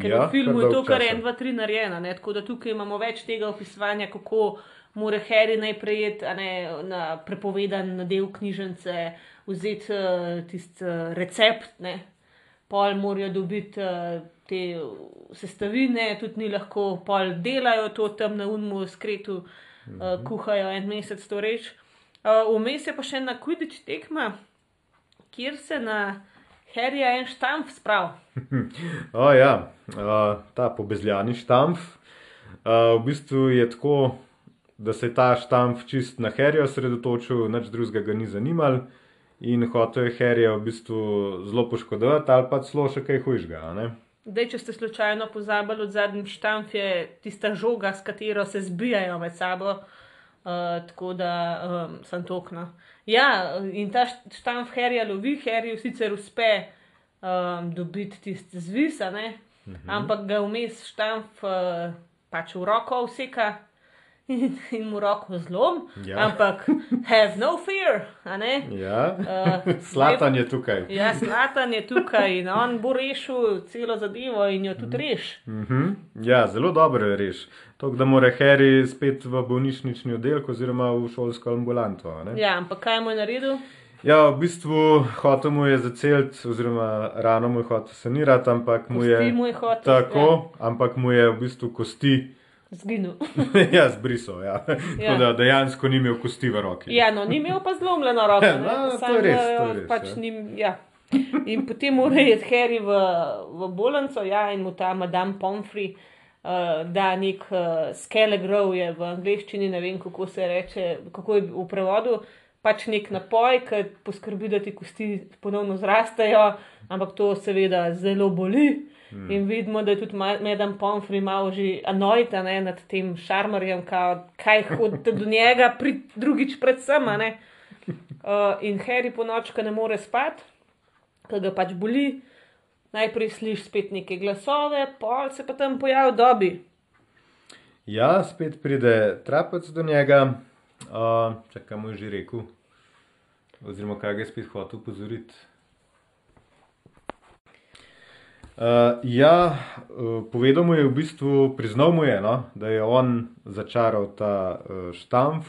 Ker ja, v filmu je to kar časa. en, dva, tri narejeno, ne? tako da tukaj imamo več tega opisovanja, kako mora Harry najprej ne, na prepovedan del knjižnice, vzeti uh, tisti uh, recept, ne? pol morajo dobiti uh, te sestavine, tudi ni lahko, pol delajo to tam na unmu skretu, uh, kuhajo en mesec to reč. Uh, Vmes je pa še ena kudič tekma. Kjer se na Harryja en štamp sprav. O, ja, uh, ta pobezljani štamp. Uh, v bistvu je tako, da se je ta štamp čist na Harryja osredotočil, nič drugega ga ni zanimal in hotel je Harryja v bistvu zelo poškodovati ali pa celo še kaj hujšega. Zdaj, če ste slučajno pozabili, od zadnji štamp je tista žoga, s katero se zbijajo med sabo. Uh, tako da um, sem tokno. Ja, in ta št- štamp Harryja lovi, Harry sicer uspe um, dobiti tisti zvis, ne, ampak ga vmes štamp uh, pač v roko useka in, in mu roko zlom. Ja. Ampak have no fear. Ja, Uh, Slatan je tukaj. Ja, Slatan je tukaj in on bo rešil celo zadevo in jo tudi reš. Mhm. Ja, zelo dobro je reš. To, da mora Harry spet v bolnišnični oddelek oziroma v šolsko ambulanto. Ja, ampak kaj mu je naredil? Ja, v bistvu hotel mu je zaceliti, oziroma rano mu je hotel sanirati, ampak mu je. Mu je hotel, Tako, ampak mu je v bistvu kosti. Zginil. ja, zbrisal. Ja. ja. Da dejansko ni imel kosti v roki. Ja, no, ni imel pa zlomljeno roko. ne. No, to Samo, je res, to eh, je res, Pač ja. ni, ja. In potem mora iti Harry v, v bolnico, ja, in mu ta Madame Pomfrey uh, da nek uh, skelegrov je v angleščini, ne vem kako se reče, kako je v prevodu. Pač nek napoj, ki poskrbi, da ti kosti ponovno zrastejo, ampak to seveda zelo boli. Hmm. In vidimo, da je tudi Medan Pomfrey malo že anojta ne, nad tem šarmerjem, kao, kaj hodite do njega, pri, drugič predvsem. Uh, in Harry po nočku ne more spati, ker ga pač boli. Najprej slišiš spet neke glasove, pol se pa tam pojavi dobi. Ja, spet pride trapec do njega, uh, čakaj mu je že rekel, oziroma kaj ga je spet hotel upozoriti. Uh, ja, uh, povedal mu je v bistvu, priznal mu je, no, da je on začaral ta uh, štamf,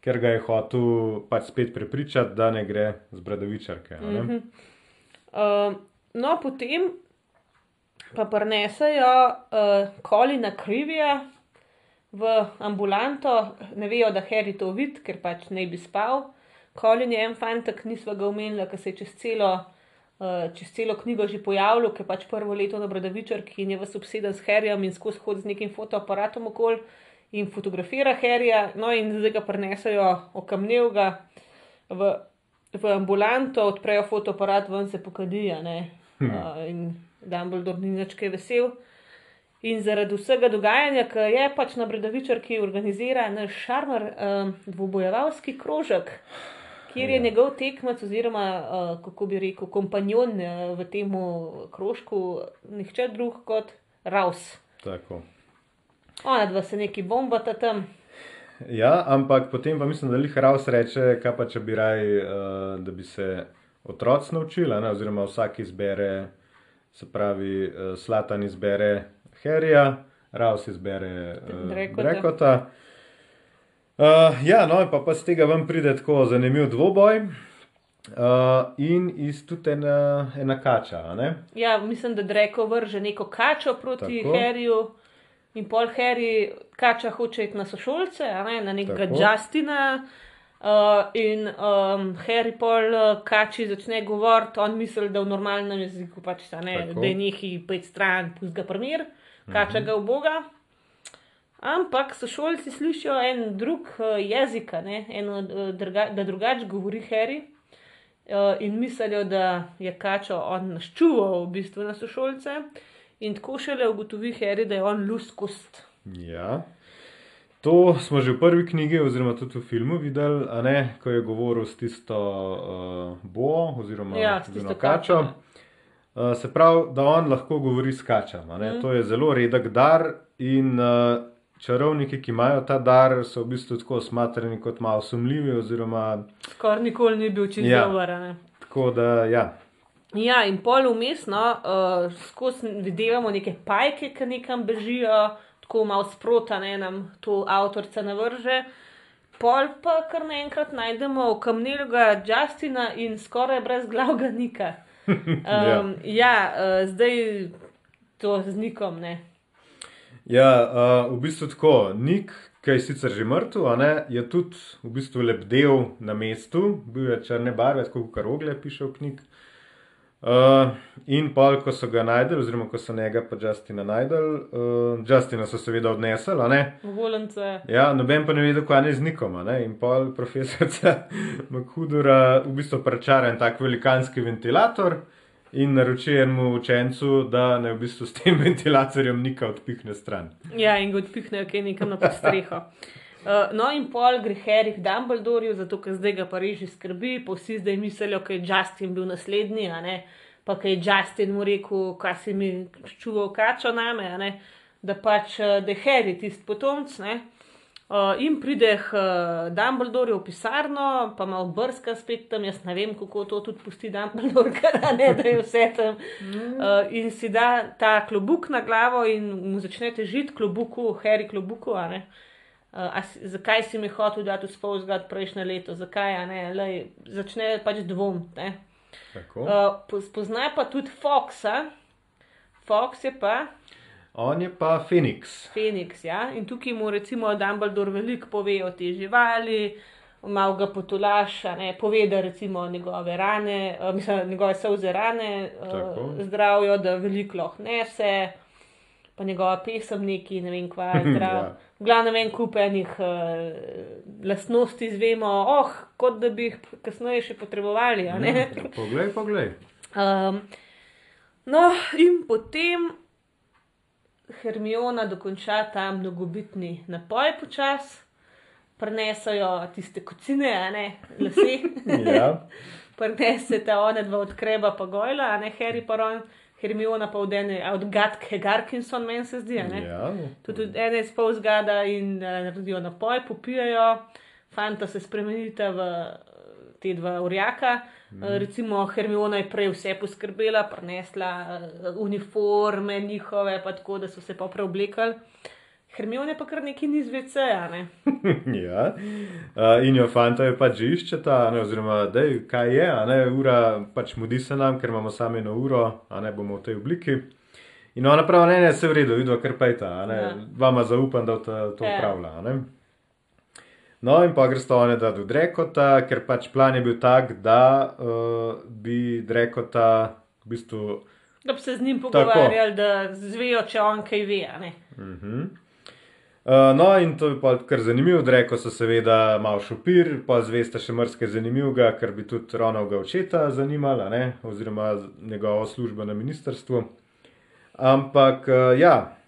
ker ga je hotel pač spet prepričati, da ne gre z bradavičarke. a ne. Uh, no, potem pa prenesejo uh, Kolina Krivija v ambulanto, ne vejo, da Harry to vidi, ker pač ne bi spal. Kolin je en fantek, nismo ga omenili, ki se je čez celo, uh, čez celo knjigo že pojavljal, ker pač prvo leto na Bradavičarki in je vas obseden s Harryjem in skozi hod z nekim fotoaparatom okoli in fotografira Harryja, no in zdaj ga prenesejo okamnevga v, v ambulanto, odprejo fotoaparat, ven se pokadijo. Uh, in Dumbledore ni več kaj vesel. In zaradi vsega dogajanja, ki je pač na Bredavičarki organizira naš šarmer, um, dvobojevalski krožek, kjer je Ja. njegov tekmec, oziroma uh, kako bi rekel, kompanjon uh, v tem krožku, nihče drug kot Raus. Tako. Ona dva se neki bombata tam. Ja, ampak potem pa mislim, da jih Raus reče, kaj pa če bi raj, uh, da bi se otroci naučili, ne, oziroma vsak izbere, se pravi, uh, Slatan izbere Harryja, Raus izbere uh, Drekota. Drekota. Uh, ja, no, pa, pa z tega vam pride tako zanimiv dvoboj. Uh, in iz tudi ena, ena kača? Ja, mislim, da Dreko vrže neko kačo proti Tako. Harryju. In pol Harry kača hoče iti na sošolce, ne, na nekega Tako. Justina. Uh, in um, Harry pol uh, kači začne govoriti, on misli, da v normalnem jeziku pač ta ne, Tako. da je neki pet stran, pust ga primer, kača ga v boga. Ampak sošolci slišijo en drug uh, jezik, uh, druga, da drugače govori Harry. Uh, in mislijo, da je kačo on naščuval v bistvu na sošolce, in tako šele ugotovi Harry, da je on luskost. Ja. To smo že v prvi knjigi, oziroma tudi v filmu videli, ne, ko je govoril s tisto uh, bo, oziroma Ja, s tisto kačo. Uh, se pravi, da on lahko govori s kačama. Mm. To je zelo redek dar in uh, čarovniki, ki imajo ta dar, so v bistvu tako smatrani kot malo sumljivi. Oziroma, Skoraj nikoli ni bil čist Ja. dober. a ne. tako da, ja. Ja, in pol umestno, uh, skozi videvamo neke pajke, ki nekam bežijo, tako malo sprota, ne nam to avtorica navrže. Pol pa kar naenkrat najdemo okamnelega Justina in skoraj brez glavga Nika. Um, ja, ja uh, zdaj to z Nikom, ne. Ja, uh, v bistvu tako, Nik, ki je sicer že mrtev, ne, je tudi v bistvu lebdel na mestu, bil je črne barve, tako kot Rogle piše v knjigi. Uh, in pol, ko so ga najdel, oziroma ko so njega pa Justina najdel, uh, Justina so seveda odnesli, ne. Volence. Ja, noben pa ne ve, kaj je z nikom, ne. In pol profesorica Makhudura v bistvu prečara en tak velikanski ventilator in naroči enemu učencu, da ne v bistvu s tem ventilatorjem nika odpihne stran. Ja, in ga odpihnejo, je nekam na podstreho. Uh, no, in pol gre Harry Dumbledorju, zato ker zdaj ga Pariži skrbi, pa vsi zdaj mislijo, da je Justin bil naslednji, pa kaj je Justin mu rekel, kaj si mi čuval kačo name, da pač uh, da je Harry tisti potomc. Ne? Uh, in pride k uh, Dumbledorju v pisarno, pa malo brska spet tam, jaz ne vem, kako to tudi pusti Dumbledore, ker ne da je vse tam. Uh, in si da ta klobuk na glavo in mu začnete žiti klobuku, Harry klobuku, a ne. Uh, si, zakaj si mi hotel dati spolzgat prejšnje leto, zakaj ne, Lej, začne pač dvom. Uh, Spoznaj pa tudi Foxa, Fox je pa. On je pa Phoenix. Phoenix, ja. In tukaj mu recimo Dumbledore veliko pove o te živali, malo ga potulaša, ne, pove, da recimo njegove rane, uh, mislim, njegove soze rane uh, zdravijo, da veliko lahko nese, pa njegova pesem neki, ne vem, kva je zdrav. ja glavno en kup enih uh, lastnosti izvemo, oh, kot da bi jih kasneje še potrebovali. Mm, poglej, poglej. Um, no, in potem Hermiona dokonča ta mnogobitni napoj počas, prenesajo tiste kocine, a ne lase. ja. Prenesete one dva odkreba, pa gojla, a ne Harry Poron. Hermiona pa od ene, od Gatke Garkinson, meni se zdi. Ja, tudi od ene spol zgada in uh, naredijo napoj, popijajo, fanta se spremenita v te dva urjaka. Mm. Uh, recimo Hermiona je prej vse poskrbela, prenesla uh, uniforme njihove, pa tako da so se pa preoblekali. Hermione pa kar neki ni zvece. Ne? ja, uh, in jo fanta je pač iščeta, oziroma da je kaj je, a ne ura, pač mudi se nam, ker imamo samo eno uro, a ne bomo v tej obliki. In ona pravi, ne, ne, se v redu, vidva kar pejta, a ne, ja. vama zaupam, da to, to ja. upravlja, a ne. No, in pa gre sto one, da do Drekota, ker pač plan je bil tak, da uh, bi Drekota v bistvu. Da bi se z njim pogovarjali, da zvejo, če on kaj ve. Uh. -huh. Uh, no, in to je pa kar zanimivo, reko so seveda malo šopir, pa zveste še mrske zanimivega, ker bi tudi Ronalga očeta zanimala, ne? oziroma njegovo službo na ministrstvu. Ampak uh, ja,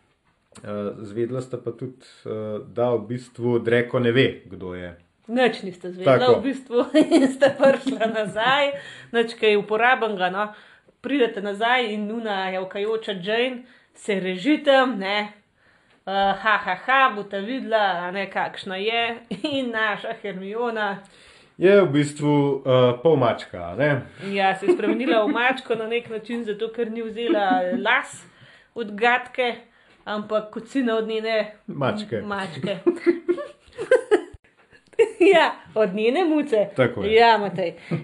uh, zvedla sta pa tudi, uh, da v bistvu Dreko ne ve, kdo je. Noč niste zvedeli, v bistvu ste prišli nazaj, noč kaj uporabnega. No? Pridete nazaj in nuna je okajoča Jane, se režite, ne, uh, ha, ha, ha, boste videla, kakšna je in naša Hermiona. Je v bistvu uh, pol mačka. Ja, se je spremenila v mačko na nek način, zato ker ni vzela las od gadke, ampak kot si na od njene mačke. mačke. ja, od njene muce. Tako je. Ja, Matej. Uh,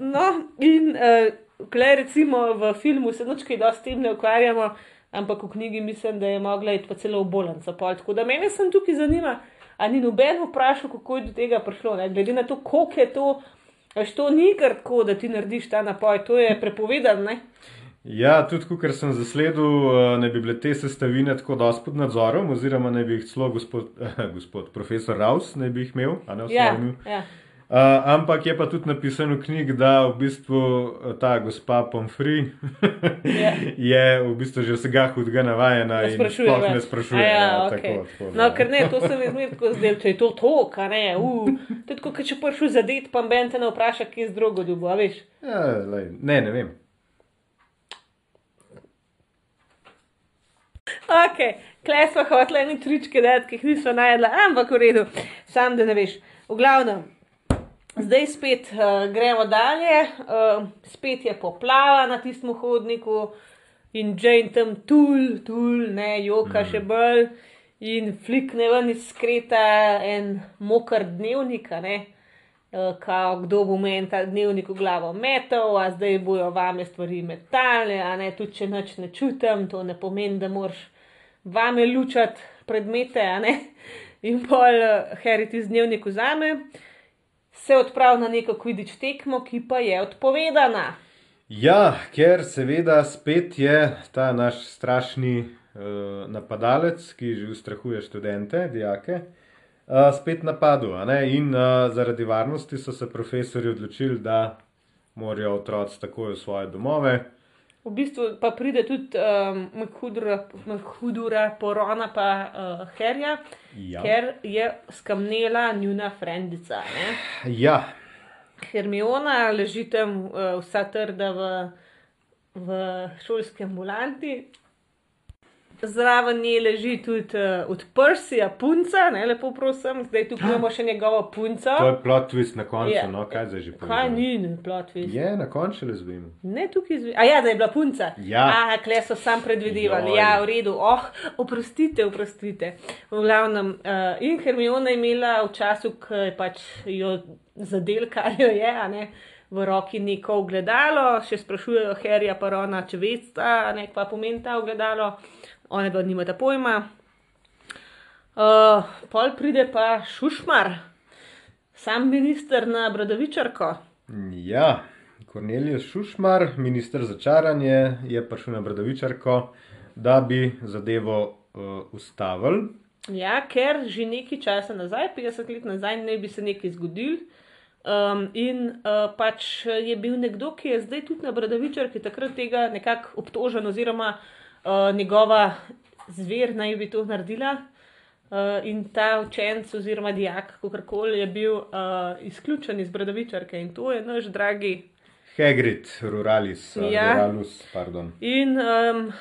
no, in uh, klej, recimo v filmu se nočkaj dosti tem ne ukvarjamo ampak v knjigi mislim, da je mogla iti pa celo v bolnico. Tako da mene sem tukaj zanima, ali ni noben vprašal, kako je do tega prišlo. Ne? Glede na to, koliko je to, až to ni kar tako, da ti narediš ta napoj, to je prepovedano. Ja, tudi ker sem zasledil, eh, ne bi bile te sestavine tako dosti pod nadzorom, oziroma ne bi jih celo gospod, gospod profesor Raus ne bi jih imel, a ne osvojil. Ja, ja. Uh, ampak je pa tudi napisano v knjigi, da v bistvu eh, ta gospa Pomfri yeah. Ja. je v bistvu že vsega hudega navajena in sploh ne sprašuje. Ja, ja, okay. tako, tako, no, ker ne, to se mi zdi tako zdaj, če je to to, kar ne. Uh, to je tako, če pršu zadet, pa ben te ne vpraša, kje z drugo ljubo, veš? Ja, lej, ne, ne vem. Ok, klej smo hoteli eni tričke dati, ki jih nismo najedli, ampak v redu, sam da ne veš. V glavnem. Zdaj spet uh, gremo dalje, uh, spet je poplava na tistem hodniku in Jane tam tul, tul, ne joka mm. še bolj in flikne ven iz skreta en mokr dnevnik, ne. Uh, kao, kdo bo meni ta dnevnik v glavo metal, a zdaj bojo vame stvari metale, a ne tudi če noč ne čutim, to ne pomeni, da moraš vame lučati predmete, a ne. In pol uh, Harry ti z dnevnik vzame, se odpravi na neko kvidič tekmo, ki pa je odpovedana. Ja, ker seveda spet je ta naš strašni uh, napadalec, ki že ustrahuje študente, dijake, uh, spet napadel. In uh, zaradi varnosti so se profesori odločili, da morajo otroci takoj v svoje domove. V bistvu pa pride tudi um, Mehudura, Porona pa uh, Herja, Ja. ker je skamnela njuna frendica. Ne? Ja, Hermiona leži tam uh, vsa trda v, v šolski ambulanti. Zraven nje leži tudi uh, od Persija punca, ne lepo prosim, zdaj tu imamo še njegovo punco. to je plot twist na koncu, Ja. no, kaj zdaj že Kaj povedal? ni, plot twist. Je, na koncu le zvim. Ne tukaj zve. A ja, da je bila punca. Ja. Aha, kle so sam predvidevali. Joj. Ja, v redu. Oh, oprostite, oprostite. V glavnem, uh, in Hermiona je imela v času, ko je pač jo zadel, kar jo je, a ne. V roki neko ogledalo, še sprašujejo Harryja pa Rona, če veste, pa pomeni ta ogledalo, one pa nimata pojma. Uh, pol pride pa Šušmar, sam minister na Bradavičarko. Ja, Kornelius Šušmar, minister za čaranje, je prišel na Bradavičarko, da bi zadevo uh, ustavili. Ja, ker že nekaj časa nazaj, 50 let nazaj, ne bi se nekaj zgodil. Um, in uh, pač je bil nekdo, ki je zdaj tudi na Bradavičarki, takrat tega nekako obtožen, oziroma uh, njegova zver naj bi to naredila. Uh, in ta učenec, oziroma dijak, kako koli, je bil uh, izključen iz Bradavičarke in to je naš dragi. Hagrid, Ruralis, Ja. Ruralus, pardon. In um,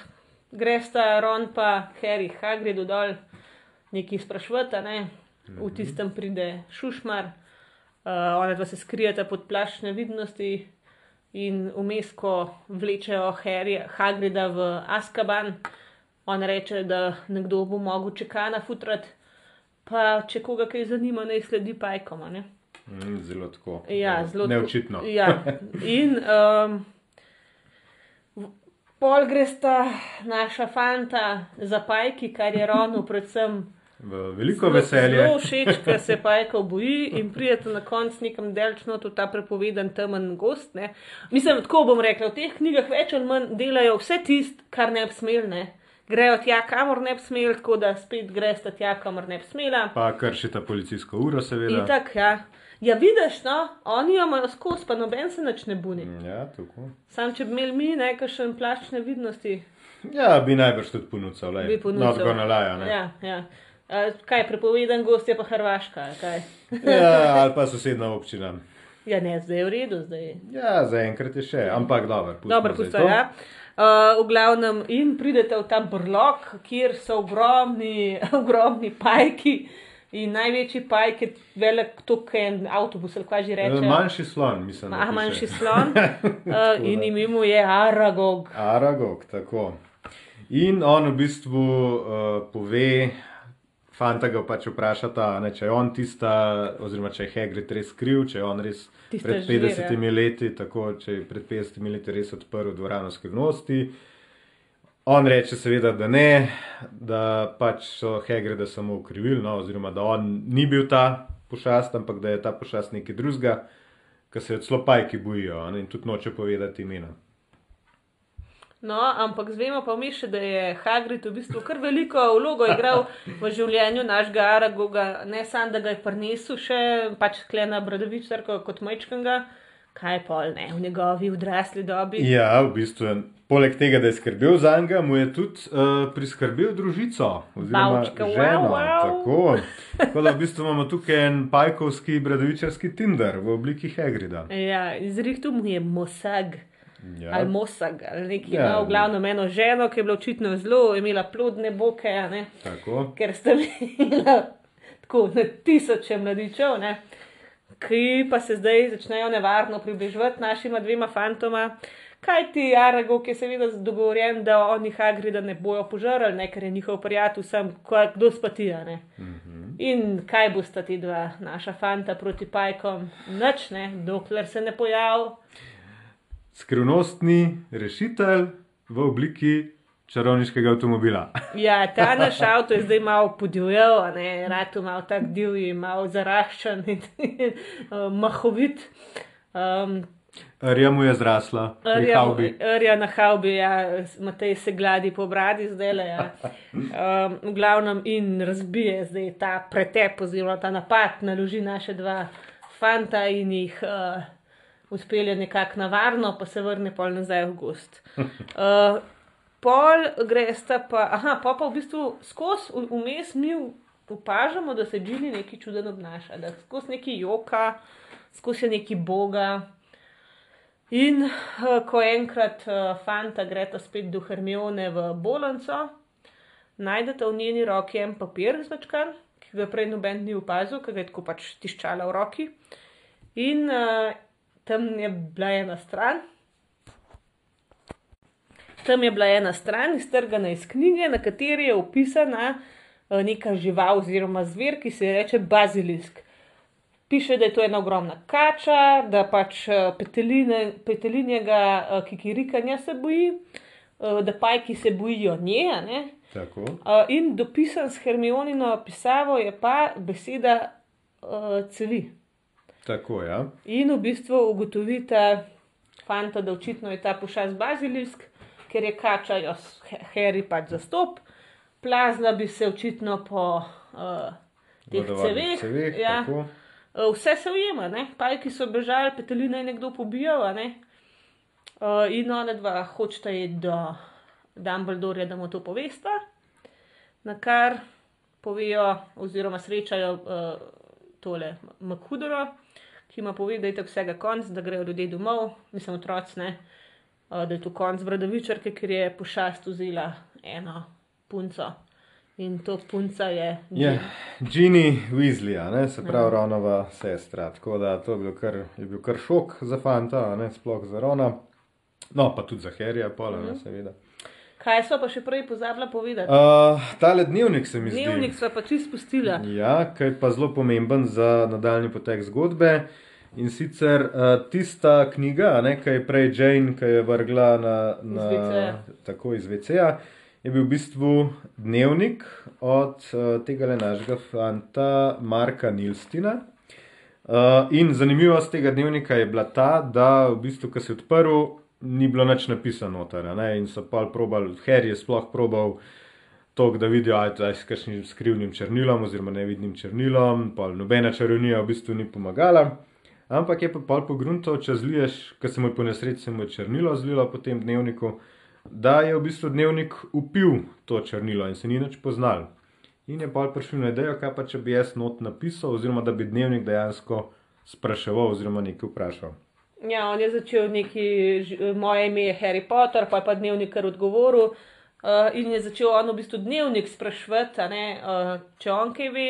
gresta Ron pa Harry Hagrid dol, nekaj sprašvata, ne? v tistem pride Šušmar, uh, ona dva se skrijeta pod plašč nevidnosti in vmes, ko vlečejo Harry, Hagrida v Askaban, on reče, da nekdo bo mogel čekana futrati, pa če koga kaj zanima, naj sledi pajkoma. Ne? Mm, zelo tako. Ja, zelo Neočitno. Ja. In um, pol gresta naša fanta za pajki, kar je Ronu predvsem V veliko veselje. zelo všeč, ker se pajkov boji in pridete na konc nekam delčno v ta prepovedan temen gost. Ne. Mislim, tako bom rekla, v teh knjigah več ali manj delajo vse tist, kar ne bi smel. Ne. Grejo tja, kamor ne bi smel, tako da spet gresta tja, kamor ne bi smela. Pa kršita policijsko uro, seveda. Itak, ja. Ja, vidiš, no, oni jo imajo skozi, pa noben se nič ne buni. Mm, Ja, tako. Sam, če bi imeli mi nekakšen plašč nevidnosti, Ja, bi najbrž tudi ponudil, le. bi ponudil. Not gonna lie, a ne. Ja, ja. Kaj, prepovedan gost je pa Hrvaška, ja, ali pa sosedna občina. Ja, ne, zdaj je v redu, zdaj. Ja, zaenkrat je še, ampak dobro. pustimo Dobro, pusto, ja. Uh, v glavnem, in pridete v ta brlog, kjer so ogromni, ogromni pajki. In največji pajk je velik, tukaj je en avtobus, ali kaj že Eh, reče. Manjši slon, mislim. Ah, manjši slon. Uh, in ime mu je Aragog. Aragog, tako. In on v bistvu uh, pove, fanta ga pač vprašata, ne, če je on tista, oziroma če je Hagrid res kriv, če je on res Tista pred žir, 50 ja. leti, tako če je pred 50 leti res odprl dvorano skrivnosti. On reče seveda, da ne, da pač so Hagrida samo ukrivili, no, oziroma da on ni bil ta pošast, ampak da je ta pošast nekaj drugega, kar se jo celo pajki bojijo ne, in tudi noče povedati imena. No, ampak zvemo pa mi še, da je Hagrid v bistvu kar veliko vlogo igral v življenju našega Aragoga, ne samo, da ga je prinesel še pač klena Bradavičarko kot majčkanga, kaj pol ne, v njegovi odrasli dobi. Ja, v bistvu je. Poleg tega, da je skrbel za njega, mu je tudi uh, priskrbel družico, oziroma Bavčka, wow, wow. Tako. tako da v bistvu imamo tukaj en pajkovski bradovičarski Tinder v obliki Hagrida. Ja, izrihtu mu je Mosag. Ja, Ali Mosag, ali nekaj, Ja. no, v glavnem eno ženo, ki je bila očitno zelo, imela plodne boke, ne, tako. ker sta imela tako na tisoče mladičev, ne, ki pa se zdaj začnejo nevarno približevati našima dvema fantoma. Kaj ti, Aragog je seveda dogovorjen, da oni Hagrida ne bojo požrli, ne, ker je njihov prijatelj, ko- kdo spatija. Ne. In kaj bosta ti dva naša fanta proti pajkom? Nič ne, dokler se ne pojavi. Skrivnostni rešitelj v obliki čarovniškega avtomobila. Ja, ta naš avto je zdaj malo podivjal, rad malo tak divji, malo zaraščen in mahovit. Um, Rja mu je zrasla, Rja, rja na haubi, ja, Matej se gladi po bradi zdaj le. Ja. Um, v glavnem in razbije zdaj ta pretep oziroma ta napad, naloži naše dva fanta in jih uh, uspelje nekako na varno, pa se vrne pol nazaj v gost. Uh, pol gresta pa, aha, pa pa v bistvu skozi vmes mi opažamo, da se Džini nekaj čuden obnaša, da skozi neki joka, skozi neki boga. In uh, ko enkrat uh, fanta greta spet do Hermione v bolnico, najdete v njeni roki en papir značkan, ki ga prej noben ni opazil, ki ga je tako pač tiščala v roki. In uh, tam je bila ena stran. Tam je bila ena stran iztrgana iz knjige, na kateri je opisana uh, neka žival oziroma zver, ki se ji reče bazilisk. Piše, da je to ena ogromna kača, da pač eh, peteline, petelinjega eh, kikirikanja se boji, eh, da pajki se bojijo nje. Eh, In dopisan s Hermionino pisavo je pa beseda cevi. Tako, ja. In v bistvu ugotovite, fanta, da očitno je ta pošast bazilisk, ker je kača jo s- He- Harry pač zastop, plazla bi se očitno po uh, teh Vodovodnih ceveh. ceveh, ja. tako. Uh, Vse se ujema, ne? pajki so bežali, peteline je nekdo pobijal, ne? Uh, in ona dva hočeta iti do Dumbledorja, da mu to povesta, na kar povejo, oziroma srečajo uh, tole Makudoro, ki ima pove, da je tako vsega konc, da grejo ljudje domov, mislim, otroci ne, uh, da je to konc bradavičarke, ker je pošast vzela eno punco. In to punca je. Je Ginny Weasley, ne, se pravi, Ronova sestra. Tako da to je, bilo kar, je bil kar šok za fanta, ne sploh za Rona. No, pa tudi za Harryja, pola, Mhm. ne, seveda. Kaj so pa še prej pozabila povedati? Uh, tale dnevnik se mi zdi. Dnevnik sva pa čisto spustila. Ja, ki je pa zelo pomemben za nadaljni potek zgodbe. In sicer uh, tista knjiga, a ne, ki je prej Jane, ki je vrgla na, na WC-ja. tako iz VC-ja, je bil v bistvu dnevnik od uh, tega našega fanta Marka Nilstina. Uh, in zanimivost tega dnevnika je bila ta, da v bistvu, ko je odprl, ni bilo nič napisano noter. ne, In so pa probal, Harry je sploh probal to, da vidijo, da je s kakšnim skrivnim črnilom oziroma nevidnim črnilom, pa nobena čarovnija v bistvu ni pomagala. Ampak je pa pol pogruntal, če zliješ, ker se mu je po nesreči se mu je črnilo zlilo po tem dnevniku, da je v bistvu dnevnik upil to črnilo in se ni nič poznal. In je pa prišel na idejo, kaj pa če bi jaz not napisal, oziroma da bi dnevnik dejansko spraševal oziroma nekaj vprašal. Ja, on je začel neki, moje ime je Harry Potter, pa je pa dnevnik kar odgovoril. Uh, in je začel on v bistvu dnevnik sprašvati, ne, uh, če on kaj ve.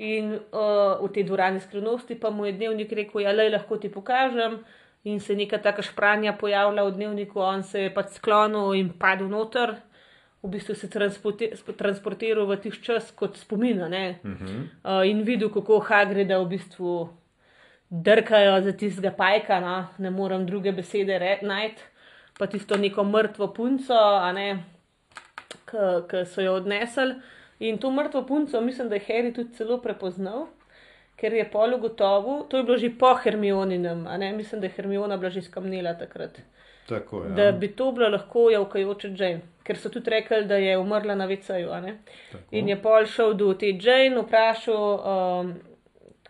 In uh, v tej dvorani skrivnosti pa mu je dnevnik rekel, ja, le lahko ti pokažem. In se je neka taka špranja pojavila v dnevniku, on se je pač sklonil in padel noter. V bistvu se sp- transportiral v tiš čas kot spomin, a ne. Uh -huh. uh, in videl, kako Hagrida v bistvu drkajo za tistega pajka, no? ne morem druge besede najti, pa tisto neko mrtvo punco, ne, ki so jo odnesli. In to mrtvo punco, mislim, da je Harry tudi celo prepoznal, ker je pol ugotovil, to je bilo že po ne, mislim, da je Hermiona bila že skamnila takrat. Tako je. Da bi to bila lahko javkajoča Jane, ker so tudi rekli, da je umrla na VC-ju. In je pol šel do te Jane, vprašal, um,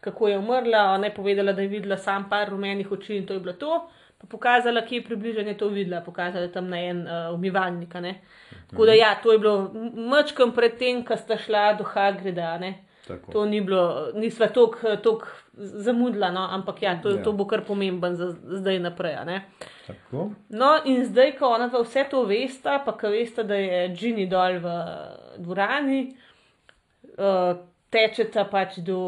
kako je umrla. Ona je povedala, da je videla sam par rumenih oči in to je bilo to. Pa pokazala, kje je približno je to videla, pokazala tam na en uh, umivalnik. ne. Tako da ja, to je bilo mačkam pred tem, ko sta šla do Hagrida. Tako. To ni bilo, nisva toliko zamudila, no, ampak ja, to, Ja. to bo kar pomemben za zdaj naprej. Tako. No, in zdaj, ko ona dva vse to vesta, pa ko veste, da je Ginny dol v dvorani, uh, tečeta pač do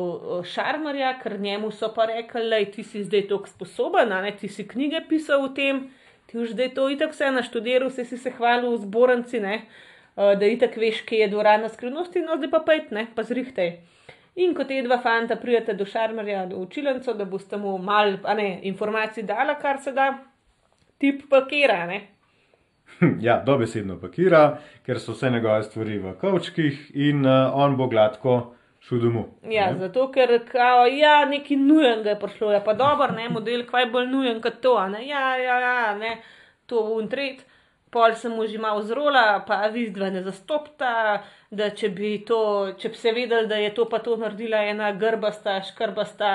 Šarmarja, ker njemu so pa rekli, da ti si zdaj tako sposoben, ne ti si knjige pisal o tem, ti už zdaj to itak vse naštudiral, vse si se hvalil v zbornici, ne, da itak veš, kje je dvorana skrivnosti, no zdaj pa pet, ne, pa zrihtaj. In ko te dva fanta pridete do Šarmarja, do učilnico, da boste mu mal, a ne, informacij dala, kar se da, tip pa kera, ne. Ja, dobesedno pakira, ker so vse njegove stvari v kavčkih in uh, on bo gladko šel domov. Ja, ne. zato ker kao, ja, nekaj nujenega je prišlo, je pa dober, ne, model, kaj je bolj nujen kot to, ne, ja, ja, ja, ne, to un tret. Pol sem mu že malo zrola, pa vizdva ne zastopta, da če bi to, če bi se vedel, da je to pa to naredila ena grbasta, škrbasta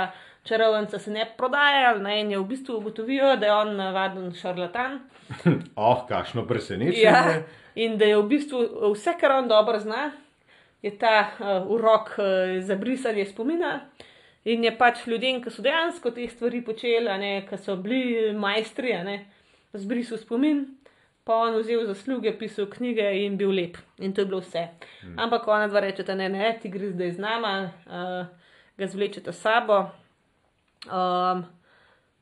čarovnica, se ne bi prodajal, ne, in je v bistvu ugotovijo, da je on navaden šarlatan. Oh, kakšno presenečenje. Ja, in da je v bistvu vse, kar on dobro zna, je ta uh, urok uh, za brisanje spomina. In je pač ljudem, ki so dejansko te stvari počeli, ki so bili majstri, ne, zbrisal spomin, pa on vzel zasluge, pisal knjige in bil lep. In to je bilo vse. Ampak ona dva rečeta, ne, ne, ti gre zdaj z nama, uh, ga zvlečete s sabo. Um,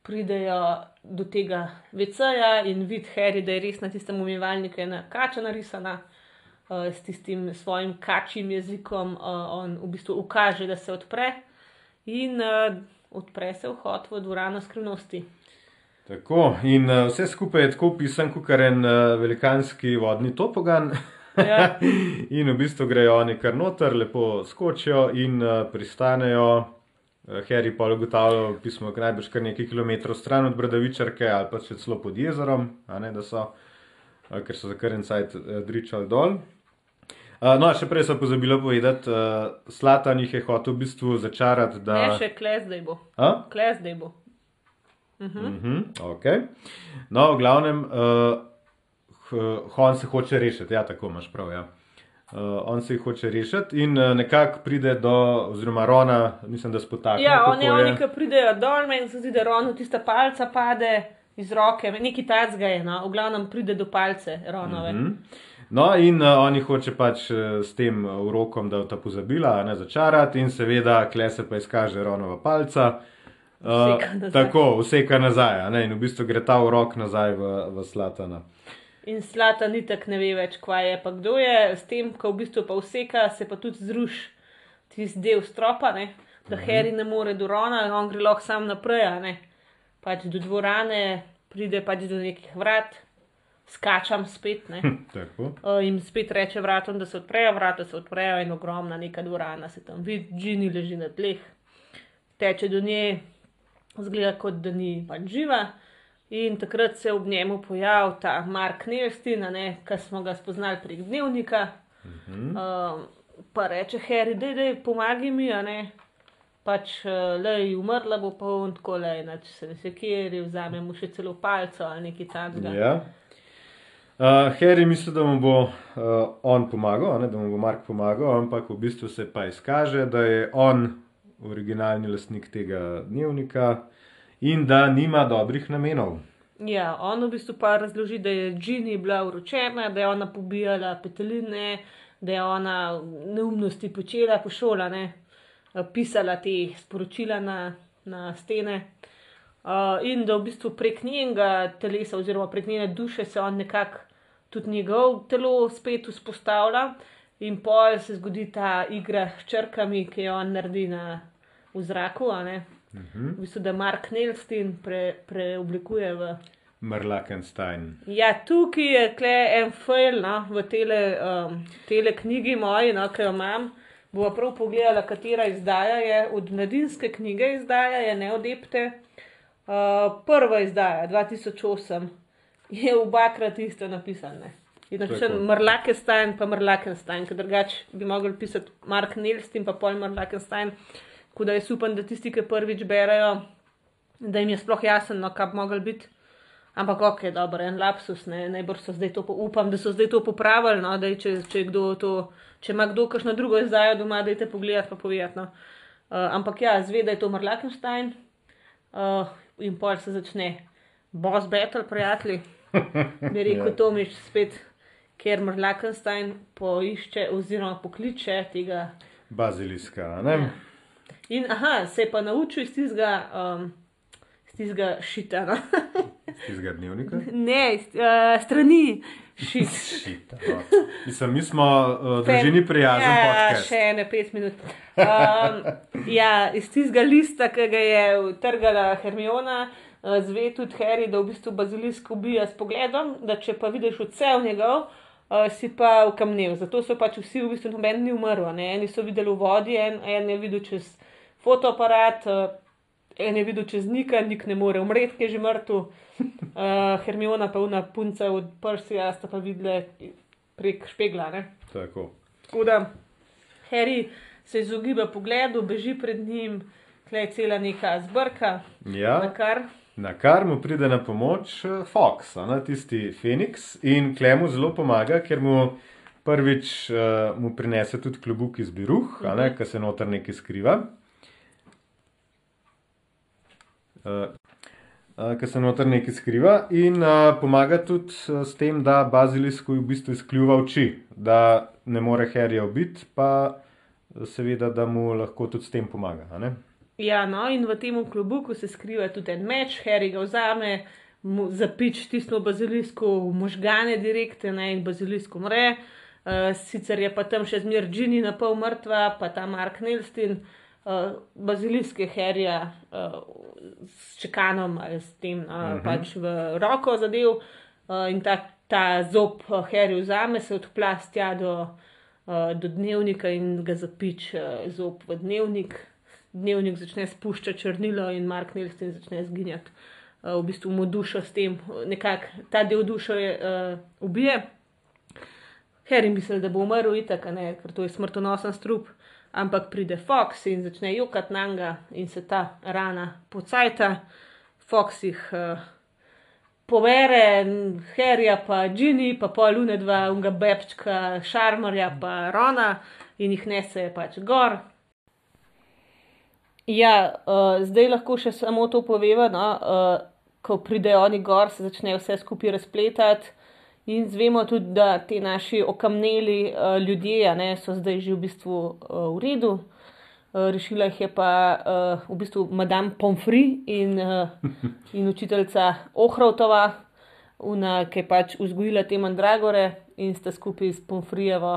pridejo do tega VC-ja in vidi Harry, da je res na tistem umivalniku ena kača narisana, uh, s tistim svojim kačjim jezikom, uh, on v bistvu ukaže, da se odpre in uh, odpre se vhod v dvorano skrivnosti. Tako, in uh, vse skupaj je tako pisan, kot en uh, velikanski vodni topogan. Ja. in v bistvu grejo oni kar noter, lepo skočijo in uh, pristanejo. Harry pa ugotavlja, pismo, najbrž kar nekaj kilometrov stran od Bradavičarke ali pa še celo pod jezerom, ne da so, ker so za kar en sajt uh, dričali dol. Uh, no, še prej sem pozabila povedati, uh, Slatan jih je hotel v bistvu začarati, da. Ne, še kles, da bo. A? Kles, da bo. Mhm, okay. No, v glavnem, uh, on se hoče rešiti, ja, tako imaš prav. Ja. Uh, on se jih hoče rešiti in uh, nekako pride do, oziroma Rona, mislim, da spotakne. Ja, oni, oni, ki pridejo dol, meni se zdi, da Ronu tista palca pade iz roke, neki tacga je, no, v glavnem pride do palce Ronove. Mhm. No, in uh, oni hoče pač uh, s tem uh, urokom, da ta pozabila, ne začarati, in seveda, klese pa izkaže Ronova palca. Uh, Vseka nazaj. tako, vseka nazaj, a ne, in v bistvu gre ta urok nazaj v, v Slatana. In slata ni tako ne ve več, kva je, pa kdo je, s tem, ko v bistvu pa vseka, se pa tudi zruši tisti del stropa, ne? da mhm. Harry ne more do Rona, on gre lahko sam naprej. Pač do dvorane, pride pač do nekih vrat, skačam spet, ne. Tako. Uh, in spet reče vratom, da se odprejo, vrata se odprejo in ogromna neka dvorana se tam vidi, Džini leži na tleh, teče do nje, zgleda kot da ni pač živa. In takrat se ob njemu pojavi ta Mark Nevstin, ki smo ga spoznali prek dnevnika. Uh, pa reče Harry, da je pomagaj mi, a ne. Pač le je umrla, bo pa on tako le, če se ne sekiri, vzame mu še celo palco ali nekaj takega. Ja. Uh, Harry misli, da mu bo uh, on pomagal, ne, da mu bo Mark pomagal, ampak v bistvu se pa izkaže, da je on originalni lastnik tega dnevnika in da nima dobrih namenov. Ja, on v bistvu pa razloži, da je Džini bila uročena, da je ona pobijala peteline, da je ona neumnosti počela po šolane, pisala te sporočila na, na stene. Uh, in da v bistvu prek njenega telesa, oziroma prek njene duše, se on nekako tudi njegov telo spet vzpostavlja, in pol se zgodi ta igra s črkami, ki jo on naredi na, v zraku. ne. Mhm. V bistvu, da Mark Nelstin pre, preoblikuje v. Merlakenstein. Ja, tukaj je kle en fail no, v tele, um, tele knjigi moji, no, ki jo imam. Bova prav pogledala, katera izdaja je. Od mladinske knjige izdaja je Neodepte. Uh, prva izdaja, 2008, je obakrat isto napisane. Inače, Tako. Merlakenstein, pa Merlakenstein, ker drugače bi mogli pisati Mark Nelstin, pa pol Merlakenstein. Tako da jaz upam, da tisti, ki prvič berajo, da jim je sploh jasno, no, kaj bi mogli biti. Ampak ok, dobro, en lapsus, ne, najbrž so zdaj to, upam, da so zdaj to popravili, no, da če, če, kdo to, če ima kdo kakšno drugo izdajo doma, dajte pogledati pa povedati. No. Uh, ampak ja, zve, da je to Marlakenstein uh, in pol se začne boss battle, prijatelji. Bi rekel Ja. Tomiš spet, ker Marlakenstein poišče oziroma pokliče tega Baziliska, ne? Ja. In aha, se je pa naučil iz tistega, um, iz tistega šita. No? Iz tega dnevnika. ne, iz, uh, strani šit. Šita, no. Mislim, mi smo uh, družini prijazen ja, podcast. še ene pet minut. Um, ja, iz tistega lista, ki ga je utrgala Hermiona, zve tudi Harry, da v bistvu bazilisk ubija s pogledom, da če pa vidiš odsev njegov, uh, si pa ukamnil. Zato so pač vsi v bistvu noben ni umrl. Ne? Eni so videli v vodi, en, en je videl čez fotoaparat, uh, en je videl čez nika, nik ne more umreti, ki je že mrtev. Uh, Hermiona pa una punca od Persija sta pa videla prek špegla. Ne? Tako. Tako da Harry se izogiba pogledu, beži pred njim, tle je cela neka zbrka, Ja. na kar. Na kar mu pride na pomoč eh, Fox, a ne, tisti Phoenix, in Klemu zelo pomaga, ker mu prvič uh, mu prinese tudi klobuk iz biruh, uh -huh. ki se noter nekaj skriva. Uh, uh, Ker se noter nekaj skriva, in uh, pomaga tudi uh, s tem, da bazilisku v bistvu izkljuva oči, da ne more Harryja ubiti, pa eh, seveda, da mu lahko tudi s tem pomaga. ne. Ja, no, in v tem klobuku se skriva tudi en meč, Harry ga vzame, mu zapič tisno bazilisku v možgane direkte ne, in bazilisk umre. Uh, sicer je pa tam še zmer Ginny na pol mrtva, pa ta Mark Nelstin, uh, bazilisk je Harryja uh, s čekanom ali s tem uh, uh -huh. pač v roko zadev uh, in ta, ta zob uh, Harry vzame, se odplastja do, uh, do dnevnika in ga zapič uh, zob v dnevnik dnevnik začne spuščati črnilo in Mark Nelston začne zginjati. Uh, v bistvu mu dušo s tem, nekako ta del dušo je uh, ubije. Harry misli, da bo umrl itak, ne, ker to je smrtonosen strup, ampak pride Fox in začne jokati na njega in se ta rana pocajta. Fox jih uh, povere, Harryja pa Ginny, pa pol lune dva, unga bebčka, Šarmarja pa Rona in jih nese pač gor. Ja, uh, zdaj lahko še samo to poveva. No? Uh, ko pridejo oni gor, se začne vse skupaj razpletati. In zvemo tudi, da ti naši okamneli uh, ljudje ne, so zdaj že v bistvu uh, v redu. Uh, rešila jih je pa uh, v bistvu Madame Pomfri in, uh, in učiteljica Ohrovtova, una, ki je pač vzgojila te mandragore in sta skupaj s Pomfrijevo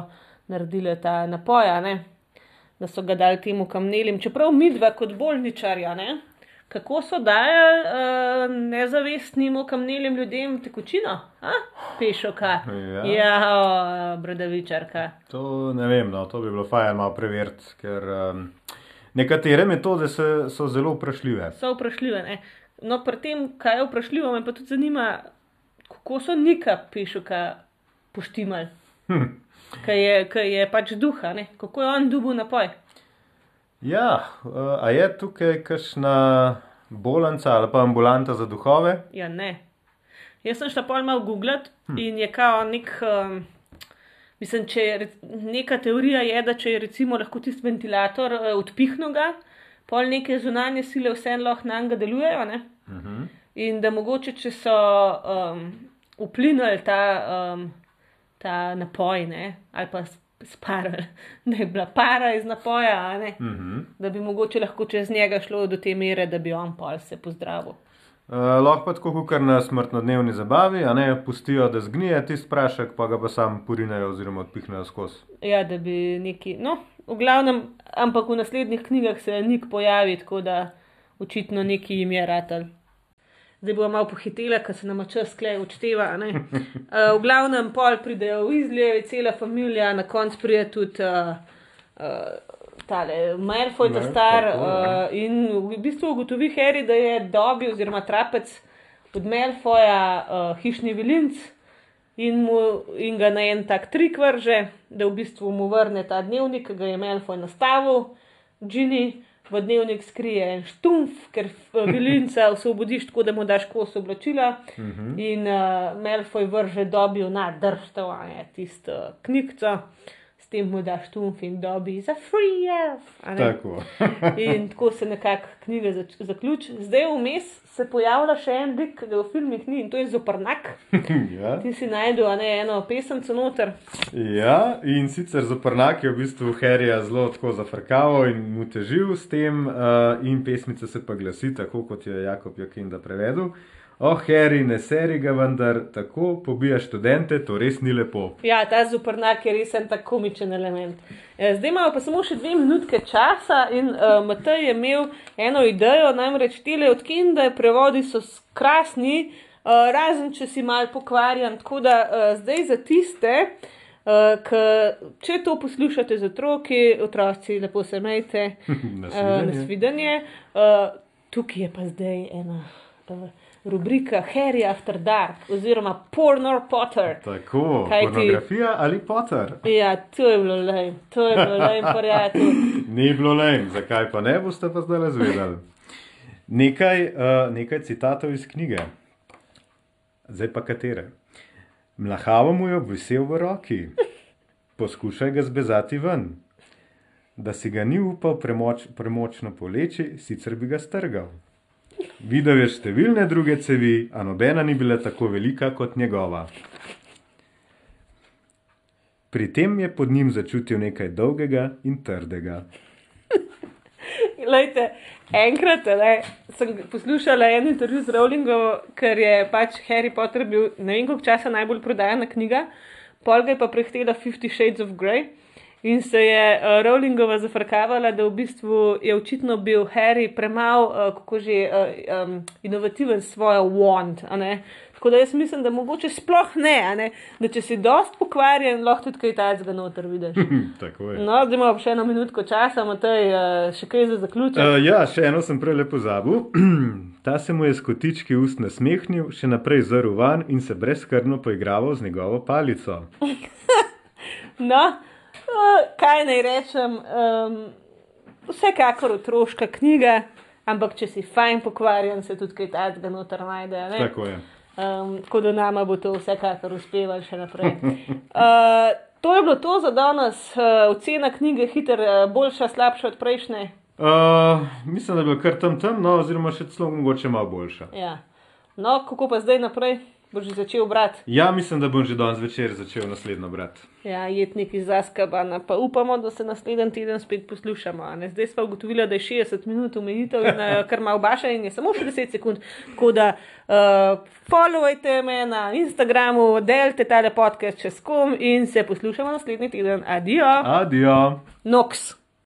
naredili ta napoj, a ne da so ga dali temu kamnelim, čeprav mi dva kot bolničarja, ne? kako so dajali uh, nezavestnim kamnelim ljudem tekočino, pešoka. Ja. ja o, bradavičarka. To ne vem, no, to bi bilo fajn malo preveriti, ker um, nekatere metode se, so zelo vprašljive. So vprašljive. Ne? No, pri tem, kaj je vprašljivo, me pa tudi zanima, kako so nika pešoka poštimali. Hm. Kaj je, kaj je pač duha, ne? kako je on dubu napoj. Ja, uh, a je tukaj kakšna bolnica ali pa ambulanta za duhove? Ja, ne. Jaz sem šla pol malo googlat hm. in je kao nek. Um, mislim, če je neka teorija je, da če je recimo lahko tisti ventilator uh, odpihnil ga, pol neke zunanje sile vseeno lahko na njega delujejo. Ne? Uh -huh. In da mogoče, če so um, vplinili ta, um, ta napoj, ne? ali pa sparali, da je bila para iz napoja? Uh -huh. da bi mogoče lahko čez njega šlo do te mere, da bi on pol se pozdravil. Uh, lahko pa tako, kot na smrtnodnevni zabavi, a ne pustijo, da zgnije tisti prašek, pa ga pa sam purinejo oziroma odpihnejo skozi. Ja, da bi neki, no, v glavnem, ampak v naslednjih knjigah se nik pojavi, tako da očitno neki jim je ratal. Zdaj bomo malo pohitela, ker se nam čas sklej odšteva. Uh, v glavnem, pol pridejo v Izljevi, cela familija, na koncu pride tudi uh, uh, tale Malfoy, ta star. tako. Uh, in v bistvu ugotovi Harry, da je dobil, oziroma trapec od Malfoja, uh, hišni vilinc. In, mu, in ga na en tak trik vrže, da v bistvu mu vrne ta dnevnik, ki ga je Malfoy nastavil, Ginny v dnevnik skrije en štumf, ker eh, vilinca osvobodiš tako, da mu daš kos oblačila. Uh -huh. In uh, Malfoy vrže dobil na drštovanje tisto uh, knjigco, s tem mu daš štumf in dobi za free elf. Tako. In tako se nekako knjiga zač- zaključi. Zdaj vmes se pojavlja še en lik, ki ga v filmih ni in to je zoprnak. ja. Ti si najdel a ne, eno pesemco noter. ja, in sicer zoprnak je v bistvu Harryja zelo tako zafrkaval in mu težil s tem, uh, in pesmica se pa glasi, tako kot je Jakob Jakinda prevedel. Oh, Harry, ne seri ga, vendar tako pobija študente, to res ni lepo. Ja, ta zuprnak je res en tak komičen element. Eh, Zdaj imamo pa samo še dve minutke časa in uh, Matej je imel eno idejo, namreč tele od Kinde, prevodi so krasni, uh, razen če si mal pokvarjen. Tako da uh, zdaj za tiste, uh, ki, če to poslušate z otroki, otroci lepo se majte, uh, nasvidenje. Uh, tukaj je pa zdaj ena. Uh, Rubrika Harry After Dark oziroma Pornor Potter. Tako, Kaj ti- pornografija ali Potter. Ja, to je bilo lej, to je bilo lej, prijatelj. Ni bilo lem, zakaj pa ne boste pa zdaj razvedeli. Nekaj, uh, nekaj citatov iz knjige, zdaj pa katere. Mlahavo mu je obvisel v roki, poskušaj ga zbezati ven. Da si ga ni upal premoč, premočno poleči, sicer bi ga strgal. Videl je številne druge cevi, a nobena ni bila tako velika kot njegova. Pri tem je pod njim začutil nekaj dolgega in trdega. Lejte, enkrat ne, sem poslušala en intervju z Rowlingom, ker je pač Harry Potter bil ne vem koliko časa najbolj prodajana knjiga, pol ga je pa prehtela Fifty Shades of Grey. In se je uh, Rowlingova zafrkavala, da v bistvu je očitno bil Harry premalo, uh, kako že, uh, um, inovativen s svojo wand. Tako da jaz mislim, da mogoče sploh ne, ne, da če si dost pokvarjen, lahko tudi kaj tajnega noter vidiš. Je. No, zdaj imamo še eno minutko časa, Matej, uh, še kaj za zaključek. Uh, ja, še eno sem prej lepo pozabil. Ta se mu je s kotički ust nasmehnil, še naprej zrl van in se brezskrbno poigraval z njegovo palico. No, uh, kaj naj rečem, um, vsekakor otroška knjiga, ampak če si fajn pokvarjen, se tudi kaj tajnega noter najde. a ne? Tako je. Um, tako da nama bo to vsekakor uspevalo še naprej. Uh, to je bilo to za danes, uh, ocena knjige, hiter, uh, boljša, slabša od prejšnje. Uh, mislim, da je bilo kar tam tam, no, oziroma še celo mogoče malo boljša. Ja. No, kako pa zdaj naprej, boš že začel brati. Ja, mislim, da bom že danes večer začel naslednjo brati. Ja, jetnik iz Askabana, pa upamo, da se naslednji teden spet poslušamo. Zdaj smo ugotovili, da je 60 minut omejitev in uh, kar malo baša in je samo še 10 sekund. Tako da uh, followajte me na Instagramu, delite tale podcast čez kom in se poslušamo naslednji teden. Adijo, Adijo! Nox.